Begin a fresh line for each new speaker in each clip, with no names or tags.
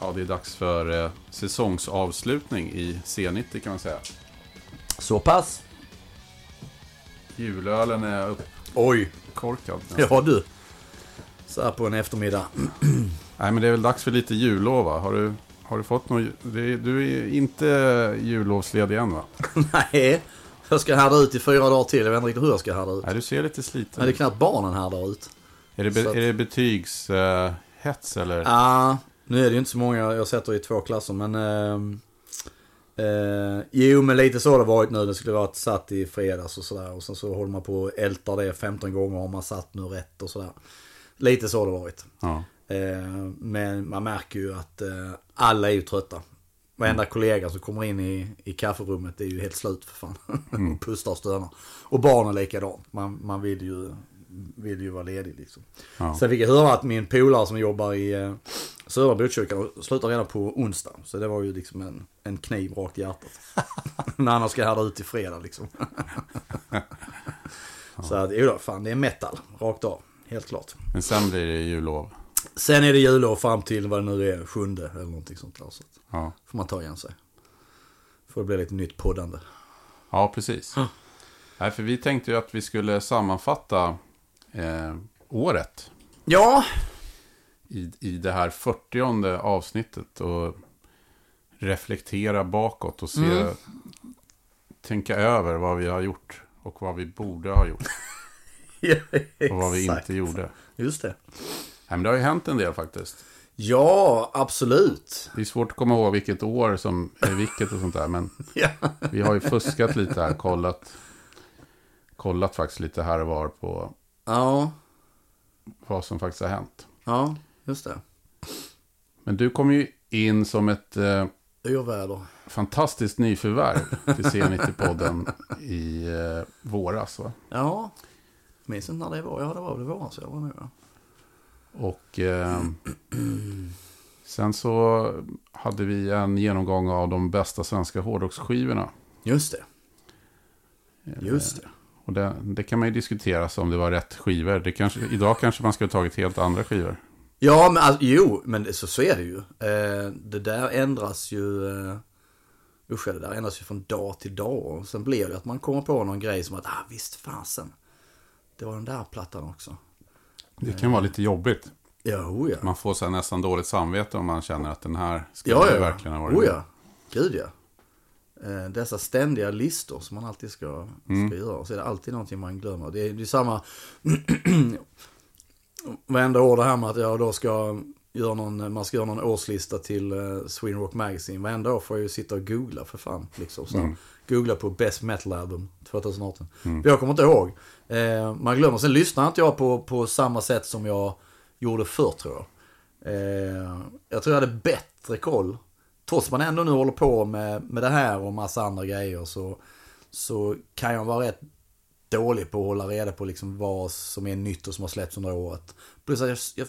Ja, det är dags för eh, säsongsavslutning i C90 kan man säga.
Så pass?
Julölen är
Oj.
uppkorkad. nästan.
Ja du. Så här på en eftermiddag.
Nej, men det är väl dags för lite jullov va? Har du, har du fått något? ju- det är- Du är inte jullovsledig än va?
Nej. Jag ska härda ut i fyra dagar till. Jag vet inte riktigt hur jag ska härda ut.
Nej, du ser lite sliten
Men det är
ut.
knappt barnen härdar ut.
Är det, be,
att-
är det betygshets eller?
Ja, nu är det ju inte så många jag sätter i två klasser men... ehm, eh, jo men lite så har det varit nu. Det skulle varit satt i fredags och sådär. Och sen så håller man på och ältar det 15 gånger om man satt nu rätt och sådär. Lite så har det varit.
Ja.
Eh, men man märker ju att eh, alla är ju trötta. Varenda kollega som kommer in i, i kafferummet är ju helt slut för fan. och pustar och stönar. Och barnen likadant. Man, man vill, ju, vill ju vara ledig liksom.
Ja.
Sen fick jag höra att min polare som jobbar i eh, södra Botkyrka slutar redan på onsdag. Så det var ju liksom en, en kniv rakt i hjärtat. När han ska härda ut i fredag liksom. Så att, jo då, fan det är metal. Rakt av. Helt klart.
Men sen blir det jullov.
Sen är det jullov fram till vad det nu är, sjunde eller någonting sånt där. Så
Ja,
får man ta igen sig. Får det bli lite nytt poddande.
ja precis. Nej, för vi tänkte ju att vi skulle sammanfatta eh, året
Ja,
i, i det här 40 avsnittet och reflektera bakåt och se,
Mm.
tänka över vad vi har gjort och vad vi borde ha gjort och vad vi inte gjorde.
Just det.
Men det har ju hänt en del faktiskt.
Ja, absolut.
Det är svårt att komma ihåg vilket år som är vilket och sånt där, men
Ja.
vi har ju fuskat lite här, kollat, kollat faktiskt lite här och var på
Ja,
vad som faktiskt har hänt.
ja, just det.
Men du kom ju in som ett eh, fantastiskt nyförvärv till C90-podden i eh, våras. Va?
Ja, minns inte när det var. Ja, det var väl våras. Jag var med.
Och eh, sen så hade vi en genomgång av de bästa svenska hårdrocksskivorna.
Just det. Just det.
Och det, det kan man ju diskutera om det var rätt skivor. Det kanske, idag kanske man skulle ha tagit helt andra skivor.
Ja, men alltså, jo, men så, så är det ju. Eh, det där ändras ju... Eh, usch, det där ändras ju från dag till dag. Och sen blir det att man kommer på någon grej som att, ah visst fasen. Det var den där plattan också.
Det kan vara lite jobbigt.
Jo, ja.
Man får så nästan dåligt samvete om man känner att den här ska
Ja, ja.
verkligen ha varit
Oh, ja. Gud ja. Eh, Dessa ständiga listor som man alltid ska, ska göra. Och så är det alltid någonting man glömmer. Det är, det är samma... Varenda år det här med att jag då ska göra någon, man ska göra någon årslista till uh, Sweden Rock Magazine. Varenda år får jag ju sitta och googla för fan. Liksom, så här. Googla på Best Metal Album 2018. För jag kommer inte ihåg. Eh, man glömmer. Sen lyssnar inte jag på, på samma sätt som jag gjorde förr tror jag. Eh, jag tror jag hade bättre koll. Trots att man ändå nu håller på med, med det här och massa andra grejer så, så kan jag vara rätt dålig på att hålla reda på liksom vad som är nytt och som har släppts under året. Plus att jag, jag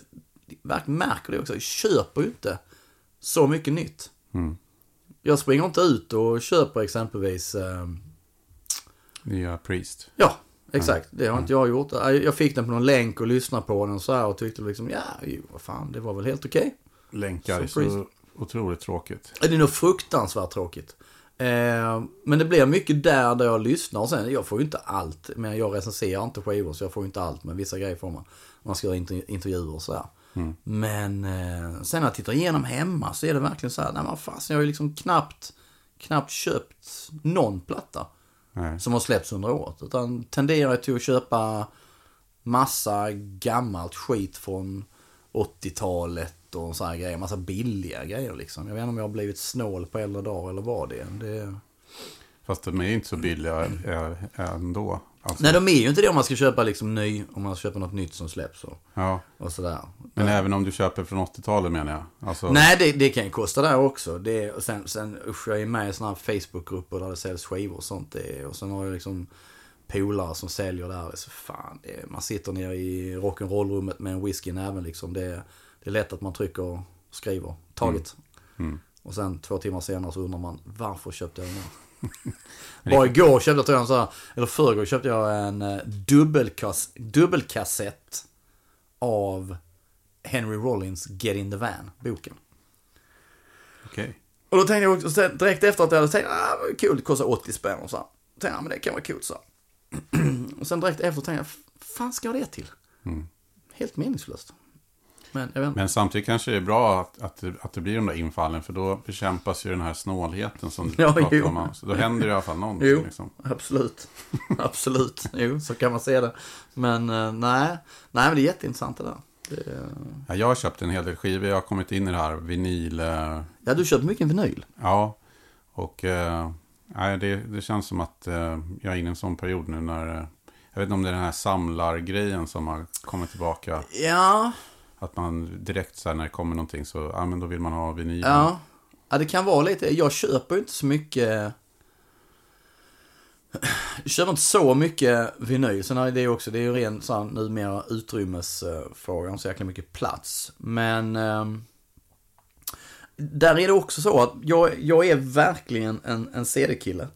verkligen märker det också. Jag köper ju inte så mycket nytt.
Mm.
Jag springer inte ut och köper exempelvis eh,
Nya Priest.
Ja, exakt. Det har inte jag gjort. Jag fick den på någon länk och lyssnade på den så här och tyckte liksom, ja, jo, vad fan, det var väl helt okej.
Länkar är
Så Priest.
så otroligt tråkigt.
Det är nog fruktansvärt tråkigt. Eh, men det blir mycket där, där jag lyssnar. Och sen, jag får ju inte allt. Men jag recenserar inte skivor så jag får ju inte allt. Men vissa grejer får man. Man ska göra inter- intervjuer och sådär. Men eh, sen när jag tittar igenom hemma så är det verkligen så här, nej men fasen jag har ju liksom knappt, knappt köpt någon platta.
Nej.
som har släppts under året. Utan tenderar till att köpa massa gammalt skit från 80-talet och så här grejer. Massa billiga grejer liksom. Jag vet inte om jag har blivit snål på äldre dagar eller vad det är. Det...
Fast de är inte så billiga ä- ändå. Alltså,
Nej, de är ju inte det om man ska köpa liksom ny, om man köper något nytt som släpps och,
ja.
och sådär.
Men även om du köper från 80-talet menar jag. Alltså,
Nej, det, det kan ju kosta där också. Det, och sen, sen usch, jag är med i sådana här Facebookgrupper där det säljs skivor och sånt. Det, och sen har jag liksom polare som säljer där. Så fan, det, man sitter nere i rock'n'roll-rummet med en whisky i näven liksom. Det, det är lätt att man trycker och skriver taget.
Mm.
Och sen två timmar senare så undrar man varför köpte jag den här? Bara igår köpte jag, en sån här, eller förrgår köpte jag en eh, dubbelkass, dubbelkassett av Henry Rollins Get In The Van, boken.
Okej.
Och då tänkte jag också, direkt efter att jag hade tänkt, ah, kul, det kostar 80 spänn och så. här. Tänkte jag, ah, men det kan vara coolt så. och sen direkt efter tänkte jag, fan ska jag det till?
Mm.
Helt meningslöst. Men.
Men samtidigt kanske det är bra att, att, det, att det blir de där infallen. För då bekämpas ju den här snålheten som du
Ja,
pratar
jo.
om. Så då händer det i alla fall någonting.
Jo.
Liksom.
Absolut. Absolut. Jo, så kan man se det. Men eh, nej, nej men det är jätteintressant det där. Det,
Ja, jag har köpt en hel del skivor. Jag har kommit in i det här vinyl. Eh,
ja, du köper mycket vinyl.
ja, och eh, nej, det, det känns som att eh, jag är inne i en sån period nu när... Eh, jag vet inte om det är den här samlargrejen som har kommit tillbaka.
Ja,
att man direkt så här när det kommer någonting så, ja men då vill man ha vinyl.
ja. Ja, det kan vara lite. Jag köper ju inte så mycket. Jag köper inte så mycket vinyl. Sen är det ju också, det är ju ren så här, numera utrymmesfråga, om så jäkla mycket plats. Men eh, där är det också så att jag, jag är verkligen en, en CD-kille.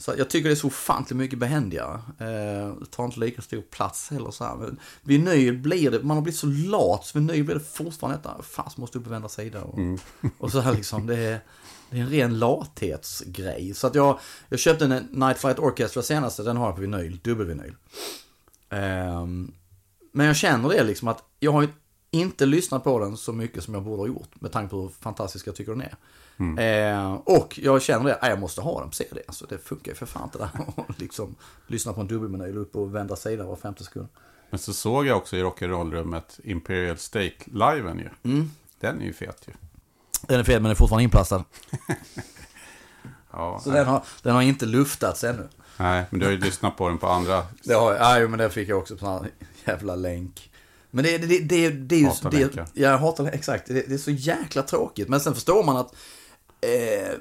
Så jag tycker det är så ofantligt mycket behändigare. Eh, det tar inte lika stor plats heller så här. Men vinyl blir det, man har blivit så lat, så vinyl blir det fortfarande detta, fan så måste du upp och vända sida. Och, och så här liksom, det är, det är en ren lathetsgrej. Så att jag, jag köpte en Night Flight Orchestra senaste, den har jag på vinyl, dubbelvinyl. Ehm, men jag känner det liksom att jag har inte lyssnat på den så mycket som jag borde ha gjort. Med tanke på hur fantastisk jag tycker den är. Eh, och jag känner det, jag måste ha den på CD. Alltså, det funkar ju för fan inte där. liksom lyssna på en dubbelmeny, upp och vända sida var femte sekund.
Men så såg jag också i rock'n'roll-rummet Imperial State-liven ju.
Mm.
Den är ju fet ju.
Den är fel men den är fortfarande inplastad.
Ja,
Så den har, den har inte luftats ännu.
Nej, men du har ju lyssnat på den på andra.
Det har jag, men den fick jag också på här jävla länk. Men det, det, det, det, det är ju... Jag hatar det, exakt. Det, det är så jäkla tråkigt. Men sen förstår man att... Eh,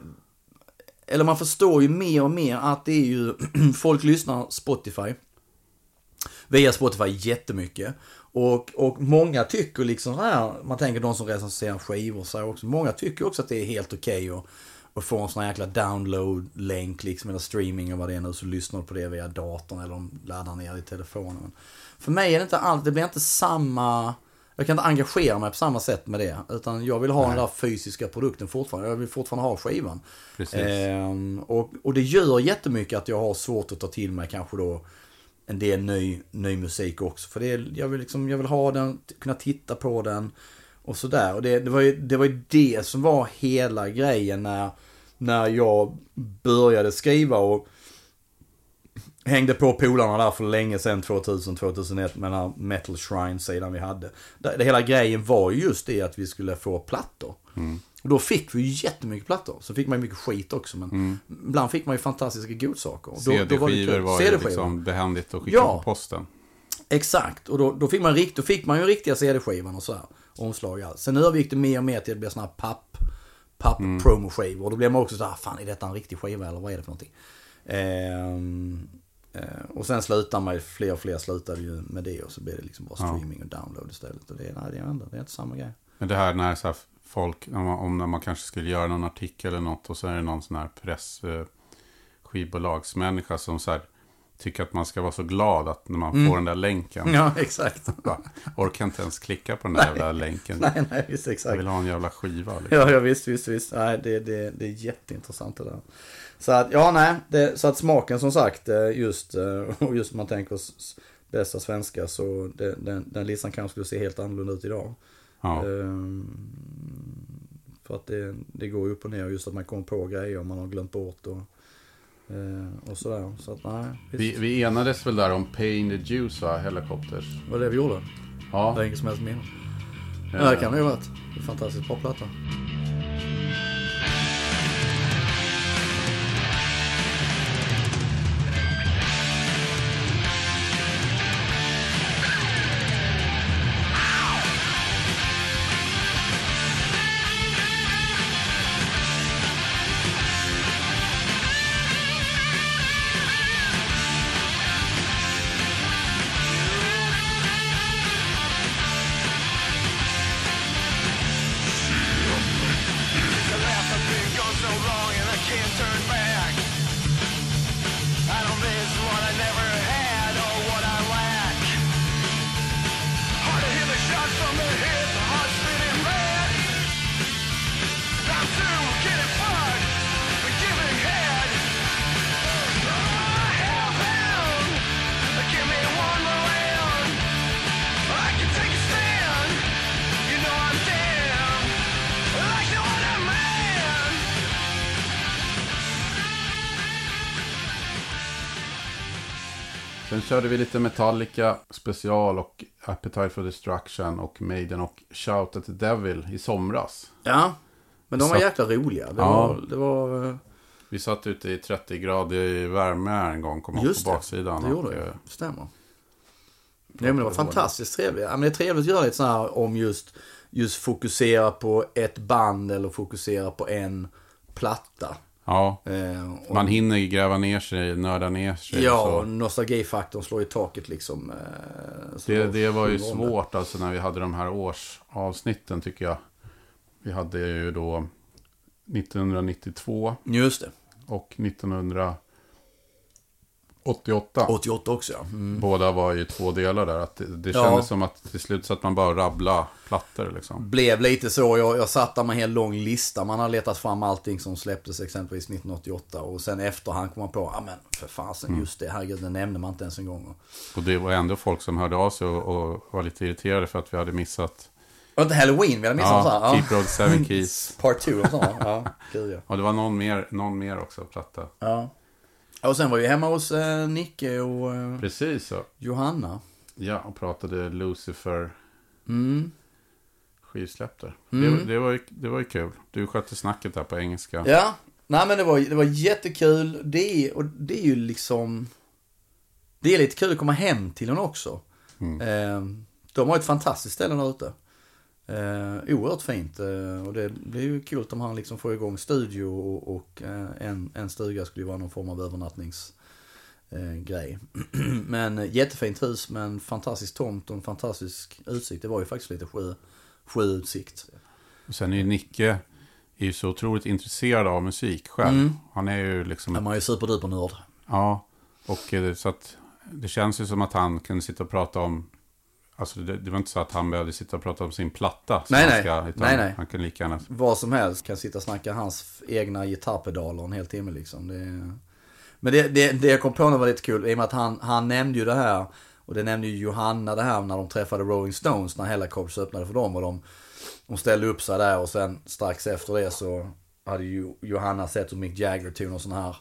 eller man förstår ju mer och mer att det är ju... folk lyssnar Spotify. Via Spotify jättemycket. Och, och många tycker liksom så här, man tänker de som recenserar skivor så här också. Många tycker också att det är helt okej att, att få en sån här jäkla download-länk liksom, eller streaming och vad det är nu, så lyssnar du på det via datorn eller de laddar ner i telefonen. Men för mig är det inte allt, det blir inte samma, jag kan inte engagera mig på samma sätt med det. Utan jag vill ha den där fysiska produkten fortfarande, jag vill fortfarande ha skivan. Ehm, och, och det gör jättemycket att jag har svårt att ta till mig kanske då en del ny, ny musik också. För det, är- jag, vill liksom, jag vill ha den, kunna titta på den och sådär. Och det, det, var ju, det var ju det som var hela grejen när, när jag började skriva och hängde på polarna där för länge sedan, 2000-2001, med den här Metal Shrine-sidan vi hade. Det, det hela grejen var ju just det att vi skulle få plattor. Och då fick vi ju jättemycket plattor. Så fick man ju mycket skit också, men ibland fick man ju fantastiska godsaker.
CD-skivor var ju liksom behändigt att skicka
Ja.
på posten.
Exakt, och då, då, fick man rikt, då fick man ju riktiga CD-skivan och så här. Omslag och allt. Sen övergick det mer och mer till att det blir såna här papp, papp
Mm.
promo-skivor. Och då blir man också så här, fan är detta en riktig skiva eller vad är det för någonting? Ehm, eh, och sen slutar man ju, fler och fler slutade ju med det och så blir det liksom bara streaming och download istället. Och det, nej, det, är, ändå, det är inte samma grej.
Men det här när så här folk, om man, om när man kanske skulle göra någon artikel eller något och så är det någon sån här press, eh, skivbolagsmänniska som så här tycker att man ska vara så glad att när man får den där länken.
Ja, exakt.
Orkar inte ens klicka på den där jävla länken.
nej, nej, visst
Jag
exakt.
vill ha en jävla skiva. Liksom.
Ja, ja visst, visst, visst. Nej, det, det, det är jätteintressant det där. Så att, ja nej, det, så att smaken som sagt, eh, just, eh, och just om man tänker bästa svenska så det, den, den listan kanske skulle se helt annorlunda ut idag.
Ja.
Ehm, för att det, det går upp och ner just att man kommer på grejer man har glömt bort och, eh, och sådär. Så att nej.
Vi, vi enades väl där om Pain the Juice va, Helicopters.
Det var det vi gjorde. Det
Ja,
är inget som helst minne. Ja, det kan det ju ha varit. Det fantastiskt bra platta.
Körde vi lite Metallica special och Appetite for Destruction och Maiden och Shout at the Devil i somras.
Ja, men de var jäkla roliga. Det
Ja.
var, det var... eh,
Vi satt ute i 30 grader värme här en gång, kom upp på
det,
baksidan.
det gjorde
och,
det.
eh,
Stämmer. Nej, men det var fantastiskt trevligt. Ja, men det är trevligt att göra lite så här om just, just fokusera på ett band eller fokusera på en platta.
Ja,
Eh, och,
man hinner gräva ner sig, nörda ner sig.
Ja,
så.
nostalgifaktorn slår i taket liksom. Eh,
Det, det var ju svårt alltså när vi hade de här årsavsnitten tycker jag. Vi hade ju då 1992
Just det.
och 1988.
88 också ja. Mm.
Båda var ju två delar där. Att det, det
Ja.
kändes som att till slut så att man bara rabbla plattor liksom.
Blev lite så. Jag, jag satt där med en hel lång lista. Man har letat fram allting som släpptes exempelvis 1988. Och sen efterhand kom man på, ja men för fasen
Mm.
just det, herregud det nämnde man inte ens en gång.
Och det var ändå folk som hörde av sig och, och var lite irriterade för att vi hade missat
Och inte Halloween, vi hade missat
ja, Keep Road Seven Keys.
Part 2 och så. Ja, gud ja.
Och det var någon mer, någon mer också, platta.
ja. Och sen var vi hemma hos eh, Nicke och eh,
Precis så.
Johanna.
Ja, och pratade Lucifer
Mm.
skivsläpp där.
Mm.
Det, det, var ju, det var ju kul. Du skötte snacket där på engelska.
Ja, nej men det var, det var jättekul. Det är, och det är ju liksom... Det är lite kul att komma hem till honom också. Eh, de har ett fantastiskt ställe där ute. Eh, oerhört fint. Eh, och det blir ju kul om han liksom får igång studio och, och eh, en, en stuga skulle ju vara någon form av övernattningsgrej. Eh, men eh, jättefint hus med en fantastisk tomt och en fantastisk utsikt. Det var ju faktiskt lite sjö, sjöutsikt.
Och sen är ju Nicke är ju så otroligt intresserad av musik själv.
Mm.
Han är ju liksom...
Man är ju superduper nörd.
Ja, och eh, så att det känns ju som att han kunde sitta och prata om... Alltså det, det var inte så att han behövde sitta och prata om sin platta.
Nej, nej.
Ska,
Nej, nej.
Han kunde lika gärna...
vad som helst. Kan sitta och snacka hans egna gitarrpedaler en hel timme liksom. Det. Men det, det, det jag kom på nu var lite kul, i och med att han, han nämnde ju det här, och det nämnde ju Johanna det här när de träffade Rolling Stones, när Hellacopters öppnade för dem och de, de ställde upp sig där och sen strax efter det så hade ju Johanna sett hur Mick Jagger tog någon sån här,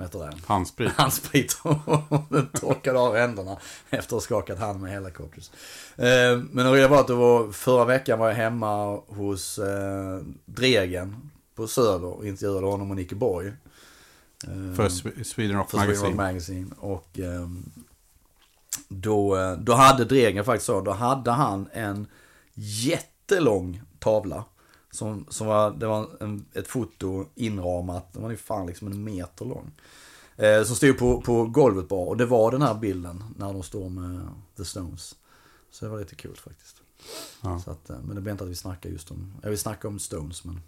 vad heter det?
Handsprit.
handsprit och den torkade av händerna efter att ha skakat hand med Hellacopters. Eh, men det roliga var att det var, förra veckan var jag hemma hos eh, Dregen på Söder och intervjuade honom och Nicke Borg. Eh,
För Sw- Sweden Rock
för Sweden
Magazine.
Rock Magazine. Och ehm, då, eh, då hade Dregen faktiskt så, då hade han en jättelång tavla. Som, som var, det var en, ett foto inramat, det var ju fan liksom en meter lång. Eh, som stod på, på golvet bara och det var den här bilden när de står med The Stones. Så det var lite kul faktiskt.
Ja.
Så att, eh, men det blir inte att vi snackar just om, jag vill snacka om Stones men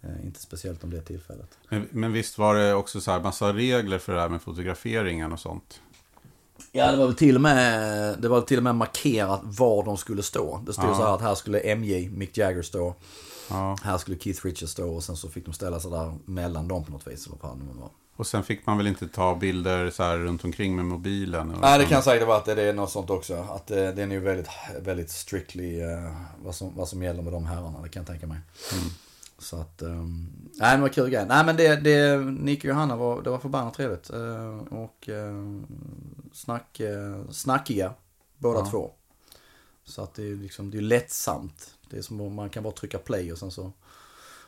eh, inte speciellt om det tillfället.
Men, men visst var det också så här massa regler för det här med fotograferingen och sånt?
Ja, det var väl till och med, det var till och med markerat var de skulle stå. Det stod
Ja.
så här att här skulle MJ, Mick Jagger stå.
Ja.
Här skulle Keith Richards stå och sen så fick de ställa sig där mellan dem på något vis. Eller vad det var.
Och sen fick man väl inte ta bilder så här runt omkring med mobilen?
Nej, det kan säkert vara att det är något sånt också. Att eh, det är ju väldigt, väldigt strictly eh, vad, som, vad som gäller med de herrarna. Det kan jag tänka mig. Så att, um, nej det var kul grej. Nej men det, det Nick och Johanna var, det var förbannat trevligt. Eh, och uh, snack, eh, snackiga båda
Ja.
två. Så att det är liksom, det är lättsamt. Det är som om man kan bara trycka play och sen så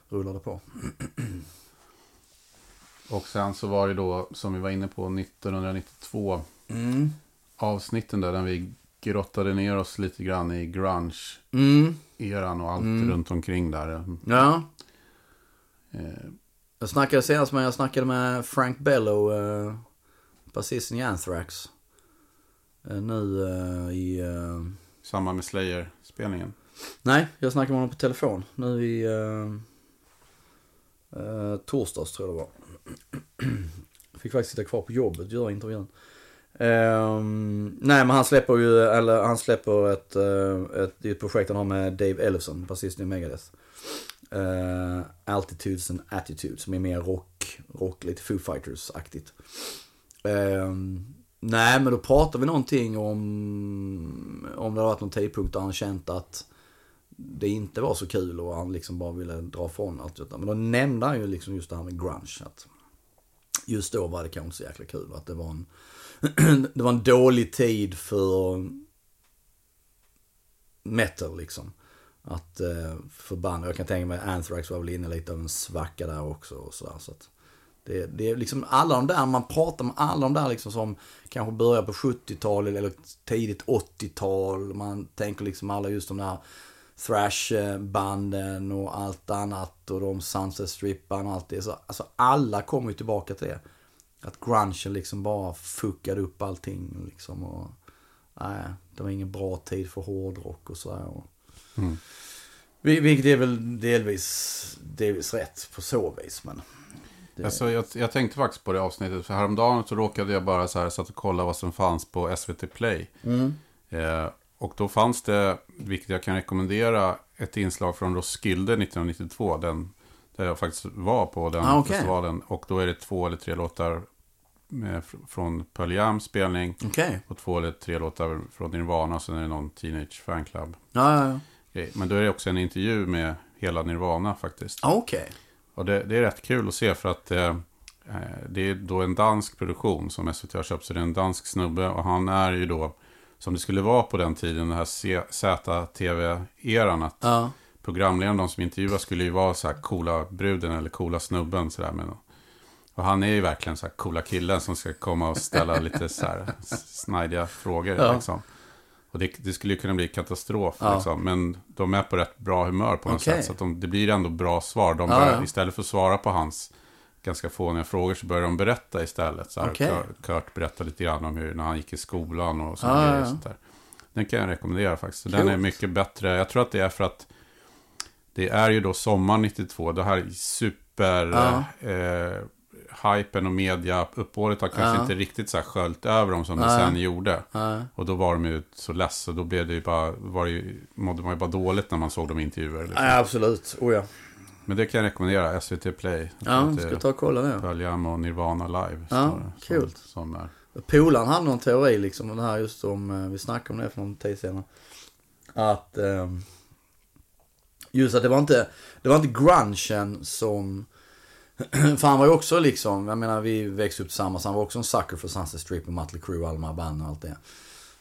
rullar det på.
Och sen så var det då, som vi var inne på, 1992
Mm.
avsnitten där, där vi grottade ner oss lite grann i grunge-eran
Mm.
och allt
Mm.
runt omkring där.
Ja.
Eh,
Jag snackade senast med, jag snackade med Frank Bello, eh, basisten i Anthrax. Eh, nu eh, i... Eh,
samma med Slayer-spelningen.
nej, jag snackade med honom på telefon. Nu i... Eh, torsdags tror jag det var. Fick faktiskt sitta kvar på jobbet och göra intervjun. Ehm, nej men han släpper ju, eller han släpper ett, ett, ett projekt han har med Dave Ellefson, basisten i Megadeth. Uh, Altitudes and Attitudes som är mer rock, rock lite Foo Fighters-aktigt. Ehm, nej men då pratar vi någonting om, om det har varit någon tidpunkt där han känt att det inte var så kul och han liksom bara ville dra från allt detta. Men då nämnde han ju liksom just det här med grunge. Att just då var det kanske inte så jäkla kul. Att det var en, det var en dålig tid för metal liksom. Att eh, förband, jag kan tänka mig Anthrax var väl inne lite av en svacka där också och sådär. Så att det, det är liksom alla de där, man pratar med alla de där liksom som kanske börjar på 70-talet eller tidigt 80-tal. Man tänker liksom alla just de där thrash-banden och allt annat och de Sunset Strippan och allt det. Så, alltså alla kommer ju tillbaka till det. Att grungen liksom bara fuckade upp allting liksom. Och, nej, det var ingen bra tid för hårdrock och sådär.
Mm.
Vilket är väl delvis, delvis rätt på så vis. Men
det... alltså, jag, jag, tänkte faktiskt på det avsnittet. För häromdagen så råkade jag bara så här, satt och kolla vad som fanns på SVT Play.
Mm.
Eh, och då fanns det, vilket jag kan rekommendera, ett inslag från Roskilde 1992. Den, där jag faktiskt var på den
ah, okay.
festivalen. Och då är det två eller tre låtar med, från Pearl Jams spelning.
Okay.
Och två eller tre låtar från Nirvana. Och sen är det någon Teenage Fanclub.
Ja, ja,
ja. Men då är det också en intervju med hela Nirvana faktiskt.
Okej. Okay.
Och det, det, är rätt kul att se för att eh, eh det är då en dansk produktion som SVT har köpt. Så det är en dansk snubbe och han är ju då, som det skulle vara på den tiden, den här ZTV-eran. Att
ja.
programledaren, de som intervjuar, skulle ju vara så här coola bruden eller coola snubben. Så där, och han är ju verkligen så här coola killen som ska komma och ställa lite så här snajdiga frågor.
Ja.
Liksom. Och det, det, skulle ju kunna bli katastrof.
Ja.
Liksom. Men de är på rätt bra humör på något
Okej.
sätt. Så de, det blir ändå bra svar. De
Ja,
börjar,
ja.
Istället för att svara på hans ganska fåniga frågor så börjar de berätta istället. Så här,
Okej.
Kurt, berättar lite grann om hur när han gick i skolan och grejer.
ja.
och Sånt där. Den kan jag rekommendera faktiskt. Så Den är mycket bättre. Jag tror att det är för att det är ju då sommar 92. Det här är super...
Ja.
Eh, hypen och media uppbådet har kanske
Ja.
inte riktigt så här sköljt över dem som det
Nej.
sen gjorde.
Ja.
Och då var de ju så less och då blev det ju bara, var det ju, mådde man ju bara dåligt när man såg dem i intervjuer. Liksom.
ja, absolut. Oh, ja.
Men det kan jag rekommendera, SVT Play.
Ja,
det
ska ta och kolla det.
Pearl och Nirvana live.
Ja,
det,
kul.
Som, som.
Polaren hade någon teori liksom om det här just om, eh, vi snackade om det för någon tid sedan. Att, ehm, just att det var inte, det var inte grungen som, för han var ju också liksom, jag menar vi växte upp tillsammans, han var också en sucker för Sunset Strip och Mötley Crüe och alla de här banden och allt det.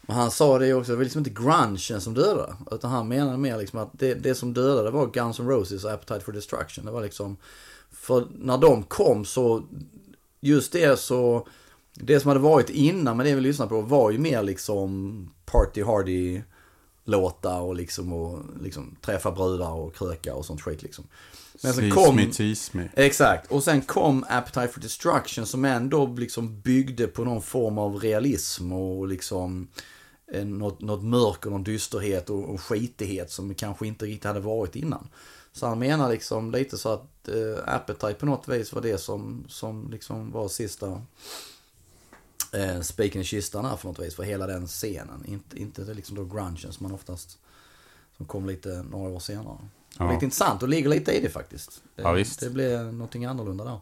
Men han sa det ju också, det var liksom inte grungen som dödade. Utan han menade mer liksom att det, det som dödade var Guns N' Roses och Appetite for Destruction. Det var liksom, för när de kom så, just det så, det som hade varit innan med det vi lyssnade på var ju mer liksom party hardy låtar och liksom och liksom träffa brudar och kröka och sånt skit liksom. Men sen kom-
me, tease me.
Exakt, och sen kom Appetite for Destruction som ändå liksom byggde på någon form av realism och liksom eh, något, något mörker, någon dysterhet och, och skitighet som kanske inte riktigt hade varit innan. Så han menar liksom lite så att eh, Appetite på något vis var det som, som liksom var sista eh, spiken i kistan här för något vis för hela den scenen. Inte, inte det liksom då grungen som man oftast, som kom lite några år senare.
Ja.
Lite intressant och ligger lite i det faktiskt. Det,
Ja, visst.
det blev någonting annorlunda där.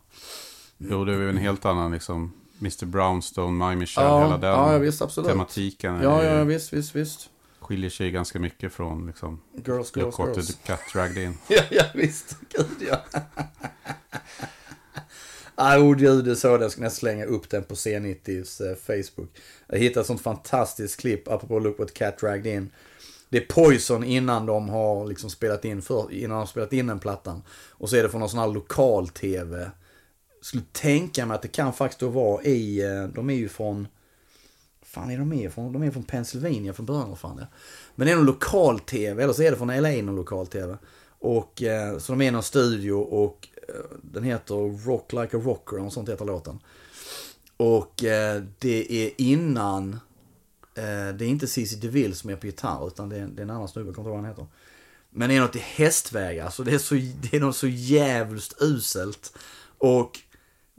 Jo, det är ju en helt annan liksom, Mr. Brownstone, My Michelle,
Ja,
hela den
ja, visst, absolut.
tematiken. är
Ja, ja, visst, visst, visst.
skiljer sig ganska mycket från liksom,
Girls, girls,
Look
girls.
the cat dragged in.
Ja, ja, visst. Gud, ja. Ah, oh, gud, det är så. Jag ska nästan slänga upp den på C90s eh, Facebook. Jag hittade ett sånt fantastiskt klipp, apropå Look What Cat Dragged In. Det är Poison innan de har liksom spelat in, för, innan de har spelat in den plattan. Och så är det från någon sån här lokal-tv. Skulle tänka mig att det kan faktiskt då vara i, eh, de är ju från, fan är de med? De är från Pennsylvania från början, fan det. Men det är någon lokal-tv, eller så är det från LA någon lokal-tv. Och eh, så de är i någon studio och eh, den heter Rock Like a Rocker, eller något sånt heter låten. Och det är innan, Eh, det är inte Cissi DeVille som är på gitarr, utan det är, det är en annan snubbe, jag kommer inte ihåg vad han heter. Men det är något i hästväg, alltså det är, så, det är något så jävligt uselt. Och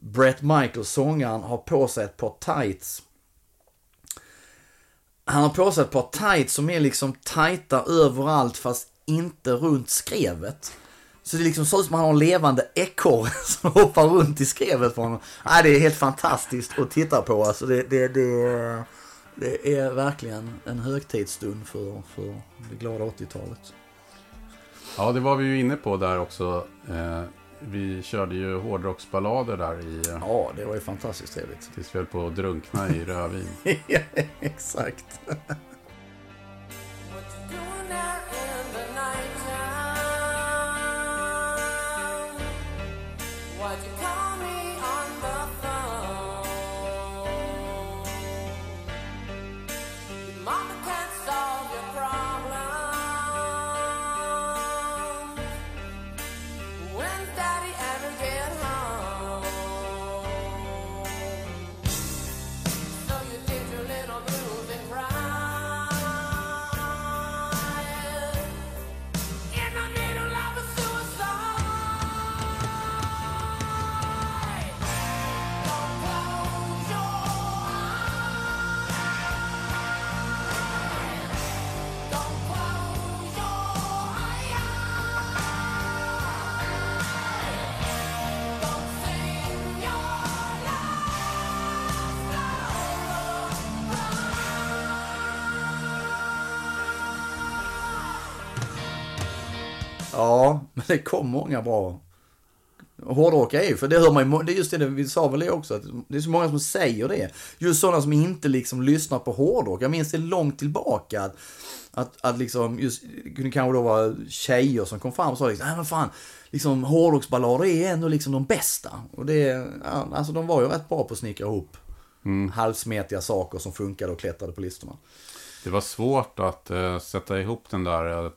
Brett Michaels, sångaren, har på sig ett par tights. Han har på sig ett par tights som är liksom tajta överallt fast inte runt skrevet. Så det liksom ser ut som att han har en levande ekorre som hoppar runt i skrevet på honom. Nej, det är helt fantastiskt att titta på. Alltså det, det, det, det är verkligen en högtidsstund för, för det glada 80-talet.
Ja, det var vi ju inne på där också. Eh, vi körde ju hårdrocksballader där i... eh,
Ja, det var ju fantastiskt trevligt.
Tills vi höll på att drunkna i rödvin.
ja, exakt. Det kom många bra. Hårdrock är ju, för det hör man ju, det är just det, vi sa väl det också, att det är så många som säger det. Just sådana som inte liksom lyssnar på hårdrock. Jag minns det långt tillbaka. Att, att, att liksom, just, det kunde kanske då vara tjejer som kom fram och sa liksom, nej men fan, liksom hårdrocksballader är ändå liksom de bästa. Och det, ja, alltså de var ju rätt bra på att snickra ihop halvsmetiga saker som funkade och klättrade på listorna.
Det var svårt att eh, sätta ihop den där. eh,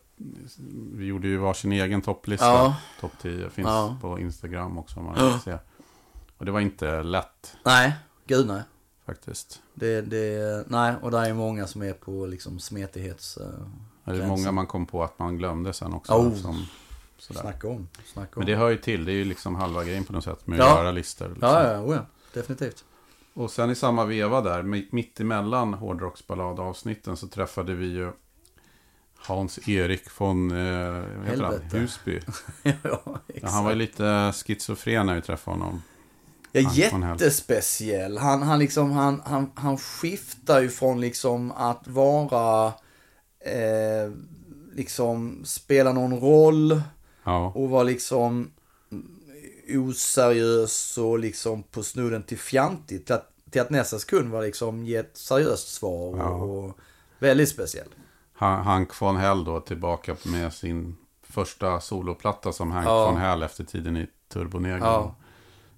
vi gjorde ju varsin egen topplista.
Ja.
Topp 10 finns
Ja.
på Instagram också om man vill se. Och det var inte lätt
Nej, gud nej.
faktiskt.
Det, det, nej, och det är många som är på liksom smetighets... Uh,
Det är många man kom på att man glömde sen också.
Oh.
Som, sådär.
snacka om. Snacka om.
Men det hör ju till. Det är ju liksom halva grejen på något sätt med
Ja.
att göra listor. Liksom.
Ja, ja, oh ja, definitivt.
Och sen i samma veva där, mi- mitt emellan hårdrocksballadavsnitten så träffade vi ju Hans-Erik von eh. Husby.
ja,
han var lite schizofren när vi träffade honom.
Ja,
Han
jättespeciell. Han, han, liksom, han, han, han skiftar ju från liksom att vara, eh, liksom spela någon roll
Ja,
och vara liksom oseriös och liksom på snudden till fjantigt. Till att, till att nästa sekund var liksom ge ett seriöst svar
Ja.
och väldigt speciell.
Han- Hank von Hell då tillbaka med sin första soloplatta som Hank
Ja.
von Hell efter tiden i Turbonegro.
Ja.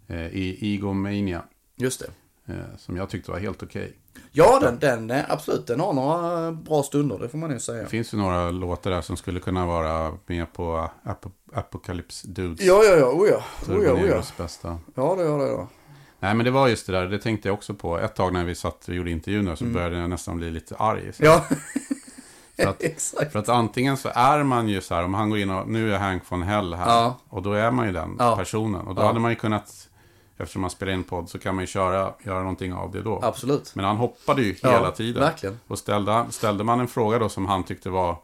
Eh, I Egomania.
Just det.
Eh, som jag tyckte var helt okej.
Ja, den, den är absolut, den har några bra stunder, det får man ju säga.
Det finns ju några låtar där som skulle kunna vara med på Ap- Apocalypse Dudes.
Ja, ja, ja, oh ja, oh ja, oh ja.
Bästa.
Ja, det gör det. Ja.
Nej, men det var just det där. Det tänkte jag också på. Ett tag när vi satt och gjorde intervjun där så började jag nästan bli lite arg. Så-
Mm. Ja,
För att,
exakt.
för att antingen så är man ju så här, om han går in och nu är Hank von Hell här.
Ja.
Och då är man ju den
Ja.
personen. Och då
Ja.
hade man ju kunnat, eftersom man spelar in podd, så kan man ju köra, göra någonting av det då.
Absolut.
Men han hoppade ju hela tiden.
verkligen.
Och ställde, ställde man en fråga då som han tyckte var,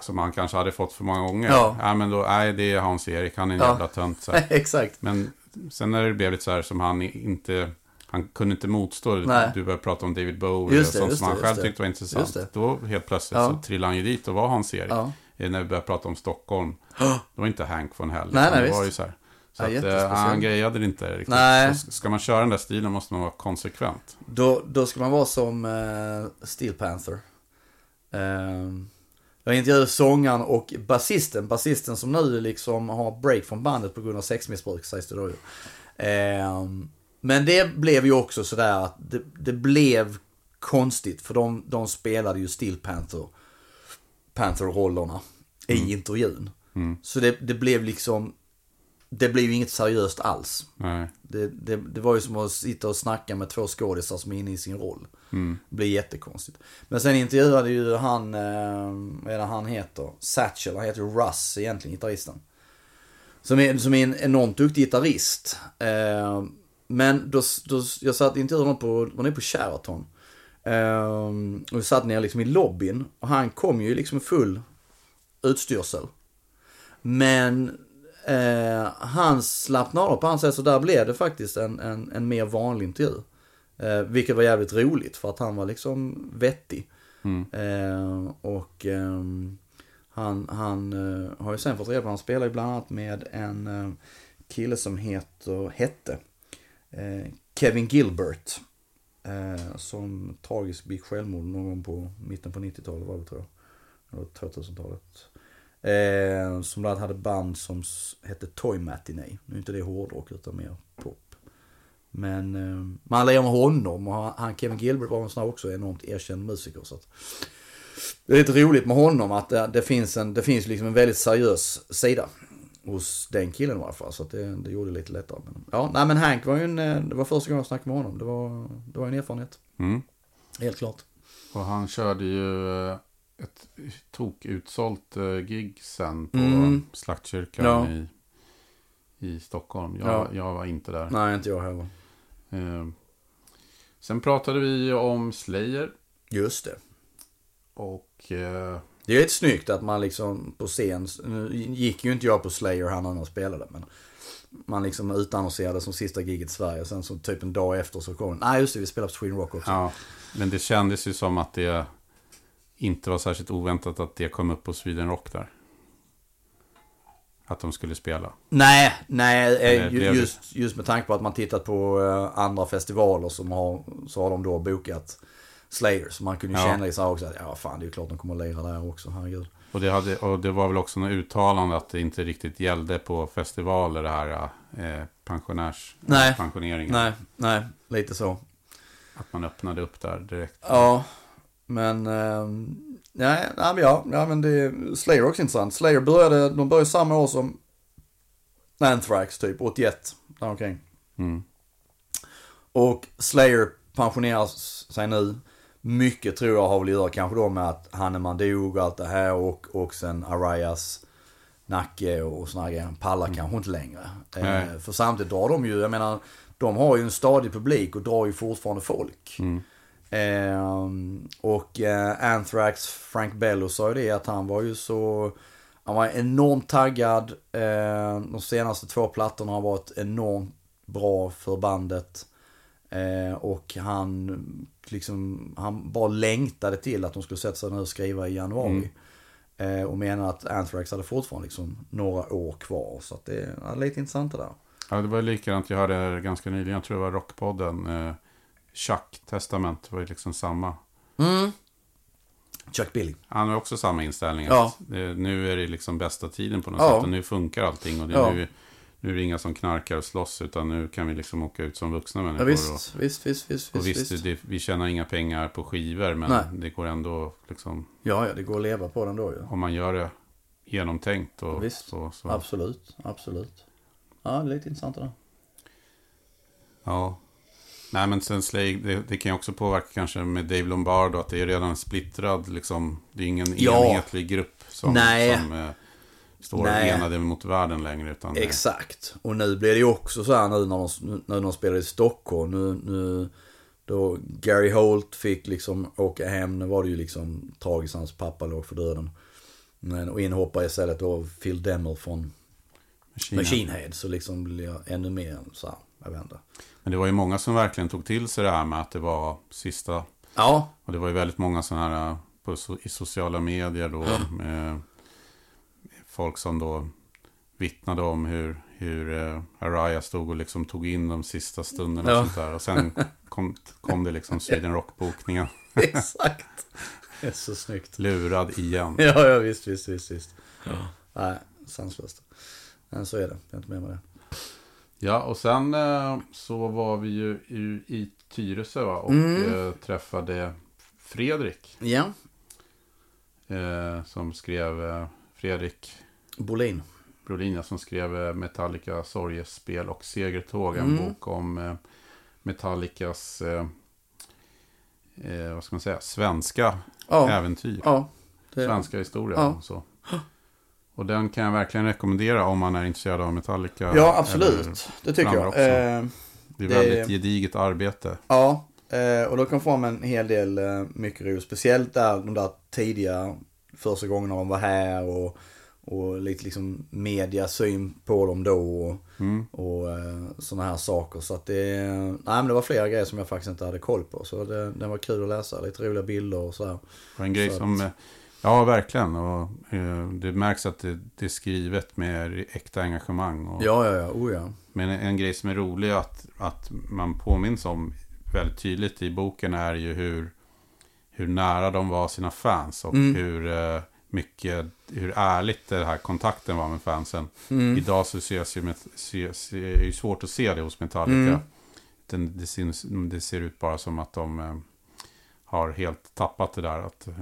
som han kanske hade fått för många gånger.
Ja.
Nej, men då, nej det är Hans-Erik, han är en
Ja.
jävla tönt. Så
exakt.
Men sen när det blev lite så här som han inte, han kunde inte motstå.
Nej.
Du började prata om David Bowie och
det,
sånt
just
som han
det,
själv
det.
tyckte var intressant.
Det.
Då helt plötsligt
Ja.
så trillade han ju dit och var Hans-Erik.
Ja.
Eh, När vi började prata om Stockholm. Det var inte Hank von Hell.
Nej, nej,
det var ju så här. Så
Ja,
att,
jättespeciell.
han grejade det inte riktigt.
Nej.
Så ska man köra den där stilen måste man vara konsekvent.
Då, då ska man vara som uh, Steel Panther. Uh, jag intervjuade sångaren och basisten. Basisten som nu liksom har break från bandet på grund av sexmissbruk sägs det då ju. Eh, men det blev ju också sådär att det, det blev konstigt för de, de spelade ju Steel Panther, Panther-rollerna i intervjun. Så det, det blev liksom, det blev ju inget seriöst alls. Det, det, det var ju som att sitta och snacka med två skådisar som är inne i sin roll. Det blir jättekonstigt. Men sen intervjuade ju han, eh, vad är det han heter? Satchel, han heter ju Russ egentligen, gitarristen. Som är, som är en enormt duktig gitarrist. Eh, men då, då, jag satt intervjuade honom på, var nere på Sheraton. Eh, och vi satt ner liksom i lobbyn. Och han kom ju liksom full utstyrsel. Men eh, han slappnade av på hans sätt så där blev det faktiskt en, en, en mer vanlig intervju. Eh, vilket var jävligt roligt för att han var liksom vettig. Eh, och ehm, Han, han eh, har ju sen fått reda på, han spelar ju bland annat med en eh, kille som heter, hette Eh, Kevin Gilbert. Eh, som tragiskt begick självmord någon gång på mitten på 90-talet var det tror jag. Eller 2000-talet. Eh, som bland annat hade band som hette Toy Matinee. Nu är inte det hårdrock utan mer pop. Men eh, man lever med honom och han, Kevin Gilbert var en sån också enormt erkänd musiker. Så att, det är lite roligt med honom att det, det finns en, det finns liksom en väldigt seriös sida. Hos den killen i alla fall. Så att det, det gjorde det lite lättare. Men, ja, nej men Hank var ju en, eh, det var första gången jag snackade med honom. Det var, det var en erfarenhet.
Mm.
Helt klart.
Och han körde ju eh, ett tokutsålt eh, gig sen på
Mm.
Slaktkyrkan
Ja.
i, i Stockholm. Jag,
Ja.
jag var inte där.
Nej, inte jag heller.
Eh, sen pratade vi om Slayer.
Just det.
Och eh,
Det är lite snyggt att man liksom på scen, nu gick ju inte jag på Slayer han jag spelade men man liksom utannonserade som sista giget i Sverige. Sen så typ en dag efter så kom nej just det vi spelar på Sweden Rock också.
ja, men det kändes ju som att det inte var särskilt oväntat att det kom upp på Sweden Rock där. Att de skulle spela.
Nej, nej, eh, ju- just, just med tanke på att man tittat på eh, andra festivaler som har, så har de då bokat Slayer. Så man kunde ju
Ja.
känna så här också att ja fan det är ju klart de kommer att lira där också, herregud.
Och det, hade, och det var väl också något uttalande att det inte riktigt gällde på festivaler det här eh, pensionärs...
Nej.
pensioneringen.
Nej, nej, lite så.
Att man öppnade upp där direkt.
Ja, men... ehm, nej, nej, men ja, ja, men det Slayer är också intressant. Slayer började, de började samma år som Anthrax typ, 81, däromkring.
Mm.
Och Slayer pensionerar sig nu. Mycket tror jag har väl att göra kanske då med att Hanneman dog och allt det här och, och sen Arias nacke och här grejer. Han pallar kanske inte längre. Eh, för samtidigt drar de ju, jag menar, de har ju en stadig publik och drar ju fortfarande folk. Ehm, och eh, Anthrax, Frank Bello sa ju det att han var ju så, han var enormt taggad. Eh, de senaste två plattorna har varit enormt bra för bandet. Eh, och han liksom, han bara längtade till att de skulle sätta sig ner och skriva i januari. Eh, och menar att Anthrax hade fortfarande liksom några år kvar. Så att det är lite intressant det där.
Ja, det var likadant. Jag hörde ganska nyligen, jag tror det var Rockpodden. Eh, Chuck Testament var ju liksom samma.
Chuck Billy.
Han har också samma inställning.
Ja.
Eh, nu är det liksom bästa tiden på något
Ja.
sätt. Och nu funkar allting. Och det är
Ja.
nu, nu är det inga som knarkar och slåss. Utan nu kan vi liksom åka ut som vuxna
Ja,
människor.
visst,
och,
visst, visst, visst,
och
visst,
visst, Det, vi tjänar inga pengar på skivor. Men
Nej.
det går ändå liksom.
Ja, ja, det går att leva på den då ju.
Om man gör det genomtänkt. Och
Visst.
så, så.
Absolut, absolut. Ja, det är lite intressant det där.
Ja. Nej men sen Slay, det, det kan ju också påverka kanske med Dave Lombardo att det är redan splittrad liksom. Det är ingen
Ja.
enhetlig grupp som,
Nej.
som står
Nej.
enade mot världen längre. Utan det-
Exakt. Och nu blir det ju också så här nu när de, när de spelar i Stockholm. Nu, nu då Gary Holt fick liksom åka hem. Nu var det ju liksom tragiskt. Hans pappa låg för döden. Men, och inhoppare istället då Phil Demmel från
Kina.
Machine Head. Så liksom blir jag ännu mer så här, jag vet inte.
Men det var ju många som verkligen tog till sig det här med att det var sista.
Ja,
Och det var ju väldigt många sådana här eh, på, i sociala medier då. Med folk som då vittnade om hur, hur eh, Araya stod och liksom tog in de sista stunderna
Ja.
och sånt där. Och sen kom, kom det liksom Sweden Rock-bokningen.
exakt. Det är så snyggt.
Lurad igen.
Ja, ja visst, visst, visst. visst. Nej, sanslöst. Men så är det. Jag är inte med med det.
Ja, och sen eh, så var vi ju i, i Tyresö va? och
Mm.
eh, träffade Fredrik.
Ja,
Eh, som skrev, eh, Fredrik
Bolin.
Brodin som skrev eh, Metallica Sorgespel och Segertåg. En
Mm.
bok om eh, Metallicas, eh, eh, vad ska man säga, svenska
Ja,
äventyr.
ja. Det,
Svenska historia.
Ja.
Och, så. och den kan jag verkligen rekommendera om man är intresserad av Metallica.
ja, absolut. Det tycker jag. Eh,
Det är
Det-
väldigt gediget arbete.
ja, eh, och då kan få en hel del eh, mycket roligt. Speciellt där, de där tidiga första gångerna de var här och, och lite liksom media syn på dem då. Och,
Mm.
och eh, sådana här saker. Så att det, nej men det var flera grejer som jag faktiskt inte hade koll på. Så det, den var kul att läsa. Lite roliga bilder och så här.
Och en grej
Så
som
att-
eh, Ja, verkligen. Och, eh, det märks att det, det är skrivet med äkta engagemang. Och,
Ja, ja, ja. Oh, ja.
Men en, en grej som är rolig att, att man påminns om väldigt tydligt i boken är ju hur, hur nära de var sina fans. Och
Mm.
hur eh, mycket, hur ärligt den här kontakten var med fansen.
Mm.
Idag så ses ju, med, ses, är det ju svårt att se det hos Metallica.
Mm.
Den, det, syns, det ser ut bara som att de eh, har helt tappat det där. Att, eh,